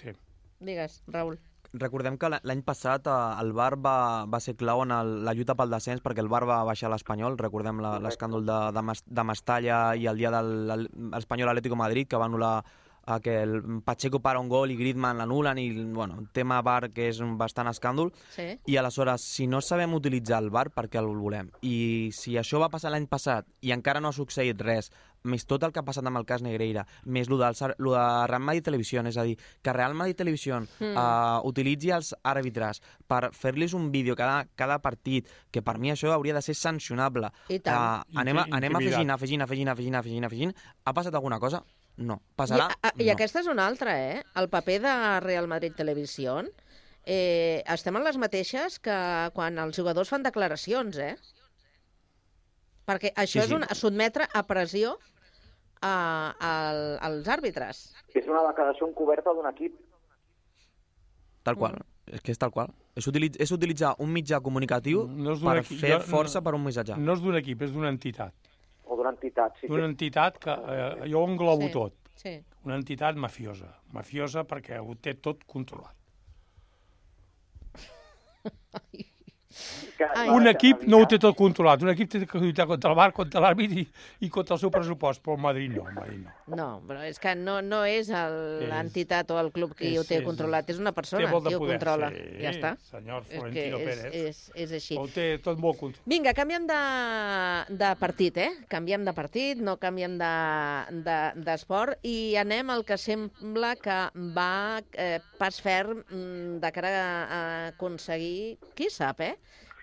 Sí. Digues, Raül. Recordem que l'any passat eh, el Bar va, va ser clau en el, la lluita pel descens perquè el Bar va baixar l'Espanyol. Recordem la- l'escàndol de, de, Mas- de Mestalla i el dia de l'Espanyol Atlético Madrid que va anul·lar a que el Pacheco para un gol i Griezmann l'anulen i, bueno, un tema bar que és un bastant escàndol. Sí. I aleshores, si no sabem utilitzar el bar, per què el volem? I si això va passar l'any passat i encara no ha succeït res, més tot el que ha passat amb el cas Negreira, més el, del, lo de Real Madrid Televisió, és a dir, que Real Madrid Televisió Mm. uh, utilitzi els àrbitres per fer-los un vídeo cada, cada partit, que per mi això hauria de ser sancionable. I tant. Uh, anem, a, anem afegint, afegint, afegint, afegint, afegint, afegint. Ha passat alguna cosa? No. I, Passarà? a, I no. aquesta és una altra, eh? El paper de Real Madrid Televisió. Eh, estem en les mateixes que quan els jugadors fan declaracions, eh? Perquè això Sí, és sí. una, sotmetre a pressió a, a, als àrbitres. És una declaració encoberta d'un equip. Tal qual. És que és tal qual. És, utilitz, és utilitzar un mitjà comunicatiu No per equip- fer jo- força no- per un missatge. No és d'un equip, és d'una entitat. O d'una entitat, sí. D'una entitat que eh, jo ho englobo Sí, tot. sí. Una entitat mafiosa. Mafiosa perquè ho té tot controlat. Que, Ai. Un equip no ho té tot controlat. Un equip té que lluitar contra el bar, contra l'àrbit i, i contra el seu pressupost, però el Madrid no, el Madrid no. No, però és que no, no és l'entitat o el club qui és- ho té és- controlat, és una persona qui ho poder, controla. sí, ja està. senyor És que Florentino és, Pérez. És, és així. Ho té tot molt controlat. Vinga, canviem de, de partit, eh? Canviem de partit, no canviem de- de- d'esport de, i anem al que sembla que va eh, pas ferm mm, de cara a, a aconseguir, qui sap, eh?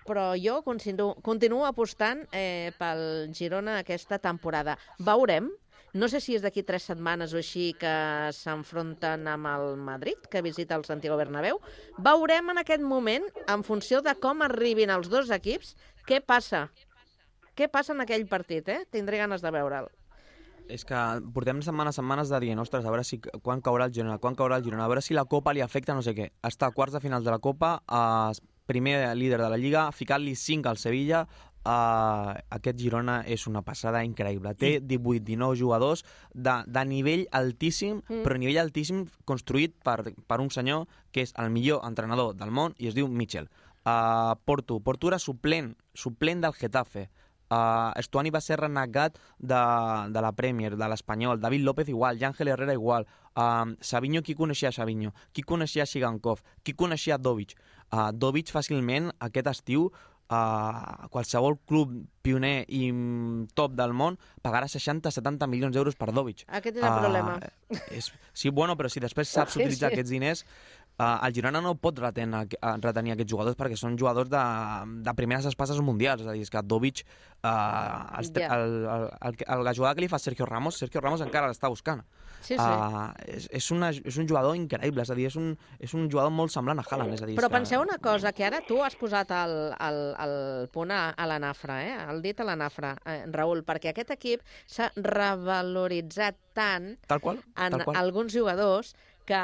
Però jo continuo, continuo apostant eh, pel Girona aquesta temporada. Veurem, no sé si és d'aquí tres setmanes o així que s'enfronten amb el Madrid, que visita el Santiago Bernabéu. Veurem en aquest moment, en funció de com arribin els dos equips, què passa. Què passa en aquell partit, eh? Tindré ganes de veure'l. És que portem setmanes setmanes de dient, ostres, a veure si, quan caurà el Girona, quan caurà el Girona, a veure si la Copa li afecta no sé què. Està a quarts de finals de la Copa, a primer líder de la Lliga, ficant-li 5 al Sevilla, Uh, aquest Girona és una passada increïble. Té 18-19 jugadors de, de nivell altíssim, Mm. però nivell altíssim construït per, per un senyor que és el millor entrenador del món i es diu Mitchell. Uh, Porto, Porto era suplent, suplent del Getafe. Uh, Estuani va ser renegat de, de la Premier, de l'Espanyol. David López igual, Ángel Herrera igual. Uh, Savinho, qui coneixia Savinho? Qui coneixia Shigankov? Qui coneixia Dovic? Uh, Dovic fàcilment aquest estiu a qualsevol club pioner i top del món pagarà 60-70 milions d'euros per Dovic. Aquest és el problema. És, sí, bueno, però si després saps Sí, utilitzar sí. aquests diners, uh, el Girona no pot retenir, uh, retenir aquests jugadors perquè són jugadors de, de primeres espases mundials. És a dir, és que Dovic, uh, el, Ja. el, el, el, el, la jugada que li fa Sergio Ramos, Sergio Ramos encara l'està buscant. Sí, sí. Uh, és, és, una, és un jugador increïble, és a dir, és un, és un jugador molt semblant a Haaland. És a dir, Però que... penseu una cosa, que ara tu has posat el, el, el punt a, a la nafra, eh? el dit a la nafra, eh, Raül, perquè aquest equip s'ha revaloritzat tant Tal qual, en tal qual. alguns jugadors que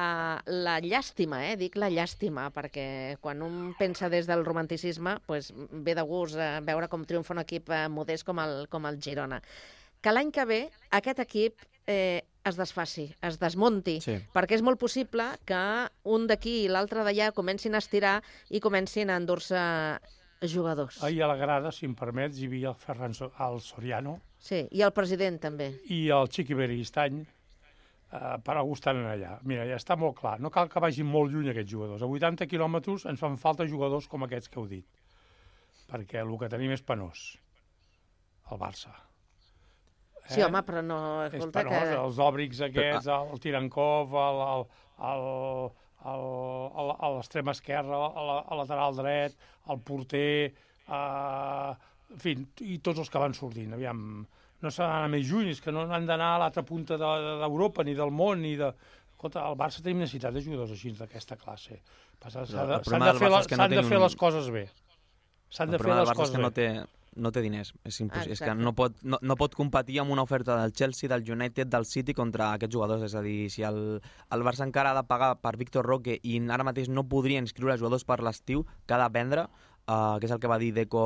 la llàstima, eh? dic la llàstima, perquè quan un pensa des del romanticisme pues, ve de gust eh, veure com triomfa un equip eh, modest com el, com el Girona. Que l'any que ve aquest equip eh, es desfaci, es desmunti, Sí. perquè és molt possible que un d'aquí i l'altre d'allà comencin a estirar i comencin a endur-se jugadors. Ahir a la grada, si em permets, hi havia el Ferran So- el Soriano Sí, i el president també. i el Xiqui Beristany, eh, per algú estan allà. Mira, ja està molt clar, no cal que vagin molt lluny aquests jugadors. A 80 quilòmetres ens fan falta jugadors com aquests que heu dit, perquè el que tenim és penós, el Barça. Sí, home, però no... Eh? És penós, que... els òbrics aquests, el, el Tirankov, el, el, el, el, el, a l'extrem esquerre, a la, a lateral dret, el porter, eh, en fi, i tots els que van sortint. Aviam, no s'ha d'anar més lluny, és que no han d'anar a l'altra punta de- d'Europa, ni del món, ni de... Escolta, el Barça tenim necessitat de jugadors així d'aquesta classe. De, s'han de, del fer, la, no de fer un- les coses bé. S'han de fer les coses que no bé. té, no té diners. És, impossible. és que no pot, no, no pot competir amb una oferta del Chelsea, del United, del City contra aquests jugadors. És a dir, si el, el Barça encara ha de pagar per Víctor Roque i ara mateix no podria inscriure jugadors per l'estiu que ha de vendre, uh, que és el que va dir Deco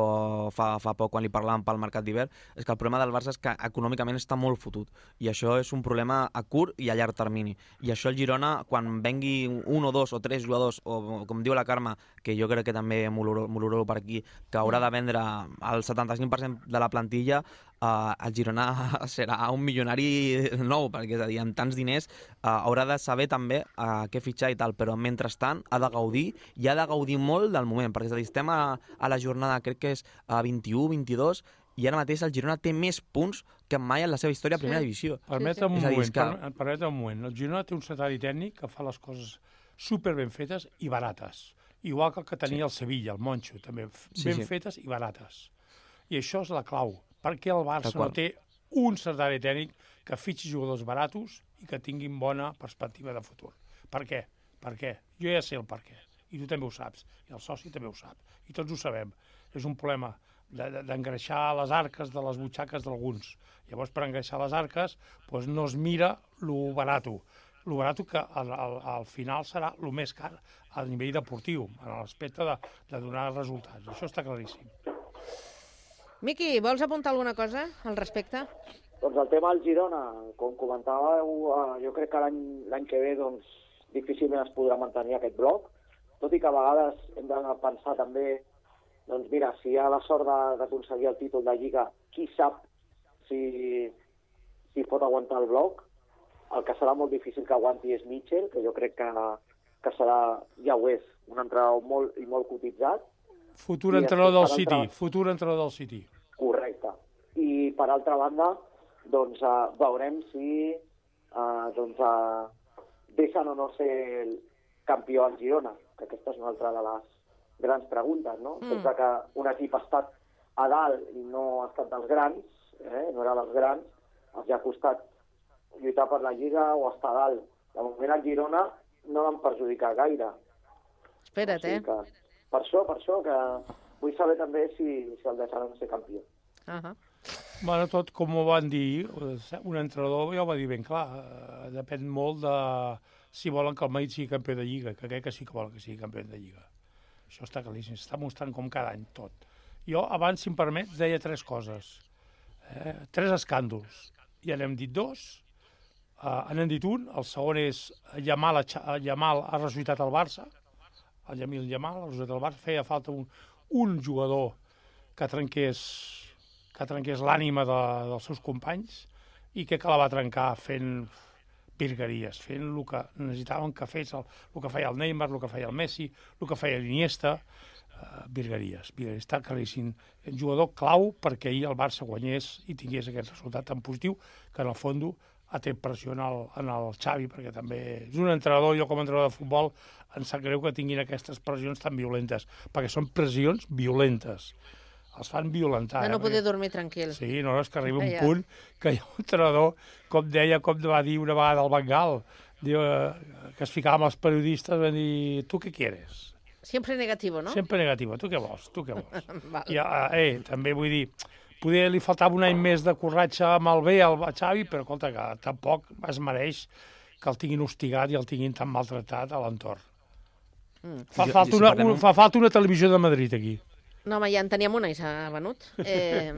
fa, fa poc quan li parlàvem pel mercat d'hivern, és que el problema del Barça és que econòmicament està molt fotut. I això és un problema a curt i a llarg termini. I això el Girona, quan vengui un o dos o tres jugadors, o com diu la Carme, que jo crec que també m'oloro per aquí, que haurà de vendre el 75% de la plantilla, uh, el Girona serà un milionari nou, perquè és a dir, amb tants diners uh, haurà de saber també uh, què fitxar i tal, però mentrestant ha de gaudir i ha de gaudir molt del moment, perquè és a dir, estem a, a la jornada, crec que és a 21, 22, i ara mateix el Girona té més punts que mai en la seva història a primera Sí. divisió. Permetem un, És a dir, moment, que... per, permetem un moment. El Girona té un secretari tècnic que fa les coses super ben fetes i barates. Igual que el que tenia sí. el Sevilla, el Moncho, també. Sí, Ben sí. fetes i barates. I això és la clau. Perquè el Barça no té un secretari tècnic que fitxi jugadors baratos i que tinguin bona perspectiva de futur. Per què? Per què? Jo ja sé el per què. I tu també ho saps. I el soci també ho sap. I tots ho sabem. És un problema de- de- d'engreixar les arques de les butxaques d'alguns. Llavors, per engreixar les arques, doncs no es mira lo barato. Lo barato que al, al, al final serà el més car a nivell deportiu, en l'aspecte de, de donar resultats. Això està claríssim. Miqui, vols apuntar alguna cosa al respecte? Doncs el tema del Girona, com comentàveu, eh, jo crec que l'any que ve doncs, difícilment es podrà mantenir aquest bloc, tot i que a vegades hem de pensar també, doncs mira, si hi ha la sort d'aconseguir el títol de Lliga, qui sap si, si pot aguantar el bloc. El que serà molt difícil que aguanti és Mitchell, que jo crec que, que serà, ja ho és, un entrenador molt i molt cotitzat. Futur I entrenador del City. altra- Futur entrenador del City. Correcte. I per altra banda, doncs uh, veurem si uh, doncs, uh, deixen o no ser el campió al Girona, que aquesta és una altra de les grans preguntes, no? Mm. Pensa que un equip ha estat a dalt i no ha estat dels grans, eh? no era dels grans, els ha costat lluitar per la Lliga o estar a dalt. De moment el Girona no l'han perjudicat gaire. Espera't, eh? Que, per això, per això, que vull saber també si, si el deixaran ser campió. Uh -huh. Bueno, tot com ho van dir, un entrenador ja ho va dir ben clar, eh, depèn molt de si volen que el Madrid sigui campió de Lliga, que crec que sí que volen que sigui campió de Lliga. Això està claríssim, s'està mostrant com cada any tot. Jo abans, si em permets, deia tres coses. Eh, tres escàndols. Ja n'hem dit dos, eh, n'hem dit un, el segon és Yamal, Yamal ha ressuscitat el Barça, el Yamil Yamal ha ressuscitat el Barça, feia falta un, un jugador que trenqués que trenqués l'ànima de, dels seus companys i que, la va trencar fent virgueries, fent el que necessitaven que fes el, el que feia el Neymar, el que feia el Messi, el que feia l'Iniesta, uh, virgueries, virgueries. Està claríssim. Un jugador clau perquè ahir el Barça guanyés i tingués aquest resultat tan positiu que en el fons ha tret pressió en el, en el Xavi, perquè també és un entrenador, jo com a entrenador de futbol em sap greu que tinguin aquestes pressions tan violentes, perquè són pressions violentes. Els fan violentar. De no eh? poder Perquè- dormir tranquil. Sí, no, és que arriba un Ja. punt que hi ha un entrenador, com deia, com va dir una vegada al Bengal, diu, eh, que es ficava amb els periodistes, va dir, tu què quieres? Siempre negativo, no? Sempre negatiu, tu què vols, tu què vols? I, eh, eh, també vull dir, poder li faltava un any més de corratge amb el bé al Xavi, però escolta, que tampoc es mereix que el tinguin hostigat i el tinguin tan maltratat a l'entorn. Mm. Fa, falta una, un- fa falta una televisió de Madrid aquí. No, home, ja en teníem una i s'ha venut. Eh,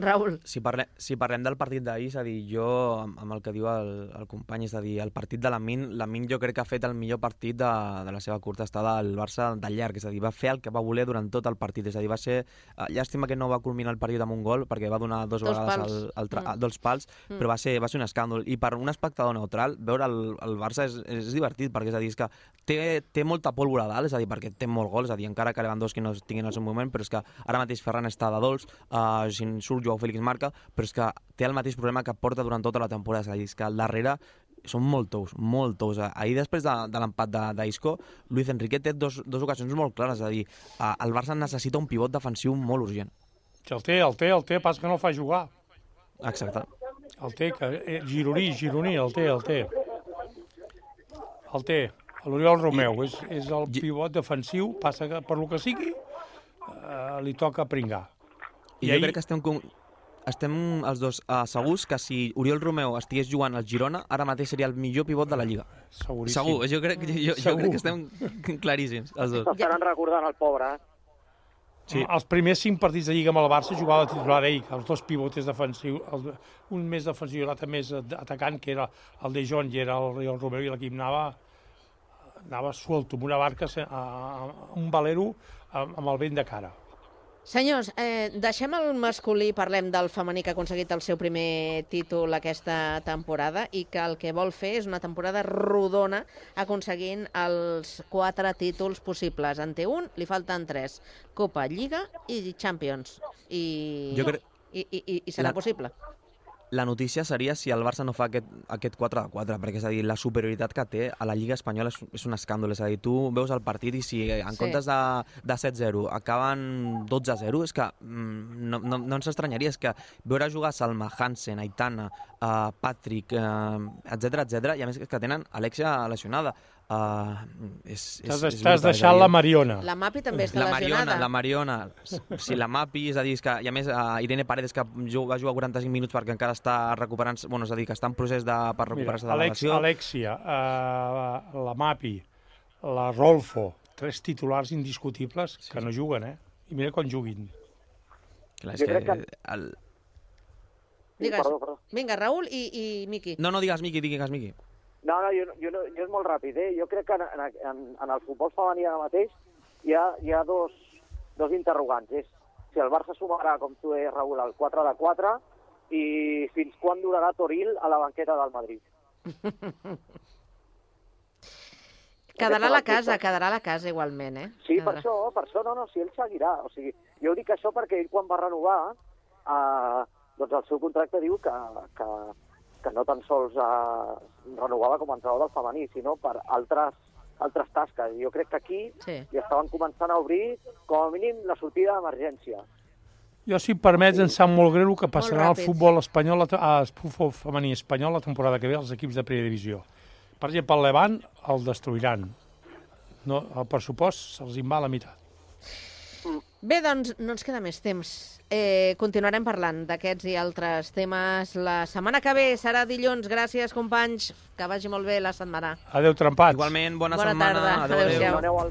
Raül. Si, parle, si parlem del partit d'ahir, és a dir, jo, amb, el que diu el, el company, és a dir, el partit de l'Amin, l'Amin jo crec que ha fet el millor partit de, de la seva curta estada al Barça de llarg, és a dir, va fer el que va voler durant tot el partit, és a dir, va ser... eh, Llàstima que no va culminar el partit amb un gol, perquè va donar dos, Dos vegades pals. al, al tra... Mm. dos pals, Mm. però va ser, va ser un escàndol. I per un espectador neutral, veure el, el Barça és, és divertit, perquè és a dir, és que té, té molta pólvora a dalt, és a dir, perquè té molt gol, és a dir, encara que Lewandowski no tingui en el seu moment, però és que ara mateix Ferran està de dolç, uh, si en surt Joao Félix marca, però és que té el mateix problema que porta durant tota la temporada, és a dir, és que al darrere són molt tous, molt tous. Ahir, després de, de l'empat de- d'Isco, Luis Enrique té dos, dos ocasions molt clares, és a dir, uh, el Barça necessita un pivot defensiu molt urgent. Que el té, el té, el té, pas que no el fa jugar. Exacte. El té, que, eh, gironí, gironí, el té, el té. El té. L'Oriol Romeu és, és el pivot defensiu, passa que per lo que sigui eh, li toca pringar. I, I jo crec que estem, con... estem els dos uh, segurs que si Oriol Romeu estigués jugant al Girona, ara mateix seria el millor pivot de la Lliga. Seguríssim. Segur, jo crec, jo, jo Segur. crec que estem claríssims, els dos. S'estaran recordant el pobre, eh? Sí. Els primers cinc partits de Lliga amb el Barça jugava de titular ell, els dos pivotes defensius, el, un més defensiu i l'altre més atacant, que era el de John i era el, el Romero, i l'equip anava, anava suelto, amb una barca, a, a, un valero amb, amb el vent de cara. Senyors, eh, deixem el masculí, parlem del femení que ha aconseguit el seu primer títol aquesta temporada i que el que vol fer és una temporada rodona aconseguint els quatre títols possibles. En té un, li falten tres. Copa, Lliga i Champions. I, Jo crec- I, i, i, i serà La- possible. La notícia seria si el Barça no fa aquest, aquest 4 de 4, perquè és a dir, la superioritat que té a la Lliga Espanyola és, és un escàndol. És a dir, tu veus el partit i si en Sí. comptes de, de 7-0 acaben 12-0, és que mm, no, no, no ens estranyaria, és que veure jugar Salma, Hansen, Aitana, uh, Patrick, uh, etc etc i a més que tenen Alexia lesionada. Uh, és, és, T'has és és deixat la Mariona. La Mapi també està la Mariona, lesionada. la Mariona, sí, la Mapi, és a dir, és que, i a més, uh, Irene Paredes, que ju- va jugar 45 minuts perquè encara està recuperant-se, bueno, és a dir, que està en procés de, per recuperar-se de la Alex, lesió. Alexia, uh, la Mapi, la Rolfo, tres titulars indiscutibles sí. que no juguen, eh? I mira quan juguin. Clar, Jo crec que- El... Digues. perdó, perdó. Vinga, Raül i, i Miqui. No, no digues Miqui, digues Miqui. No, no, jo, jo, no, jo és molt ràpid. Eh? Jo crec que en, en, en el futbol femení ara mateix hi ha, hi ha dos, dos interrogants. És si el Barça sumarà, com tu deies, Raül, el 4 de 4 i fins quan durarà Toril a la banqueta del Madrid. Quedarà a la casa, quedarà a la casa igualment, eh? Sí, per Quedarà. això, per això, no, no, si ell seguirà. O sigui, jo dic això perquè ell quan va renovar, eh, doncs el seu contracte diu que, que, que no tan sols eh, renovava com a entrenador del femení, sinó per altres altres tasques. Jo crec que aquí sí. ja estaven començant a obrir, com a mínim, la sortida d'emergència. Jo, si em permets, em sap molt greu el que passarà al futbol espanyol, al futbol femení espanyol la temporada que ve als equips de primera divisió. Per exemple, el Levant el destruiran. No, el pressupost se'ls va a la meitat. Bé, doncs no ens queda més temps. Eh, continuarem parlant d'aquests i altres temes la setmana que ve. Serà dilluns. Gràcies, companys. Que vagi molt bé la setmana. Adéu, trempats. Igualment, bona, Bona setmana. tarda. Adéu, adéu. Aneu al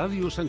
Ràdio Sant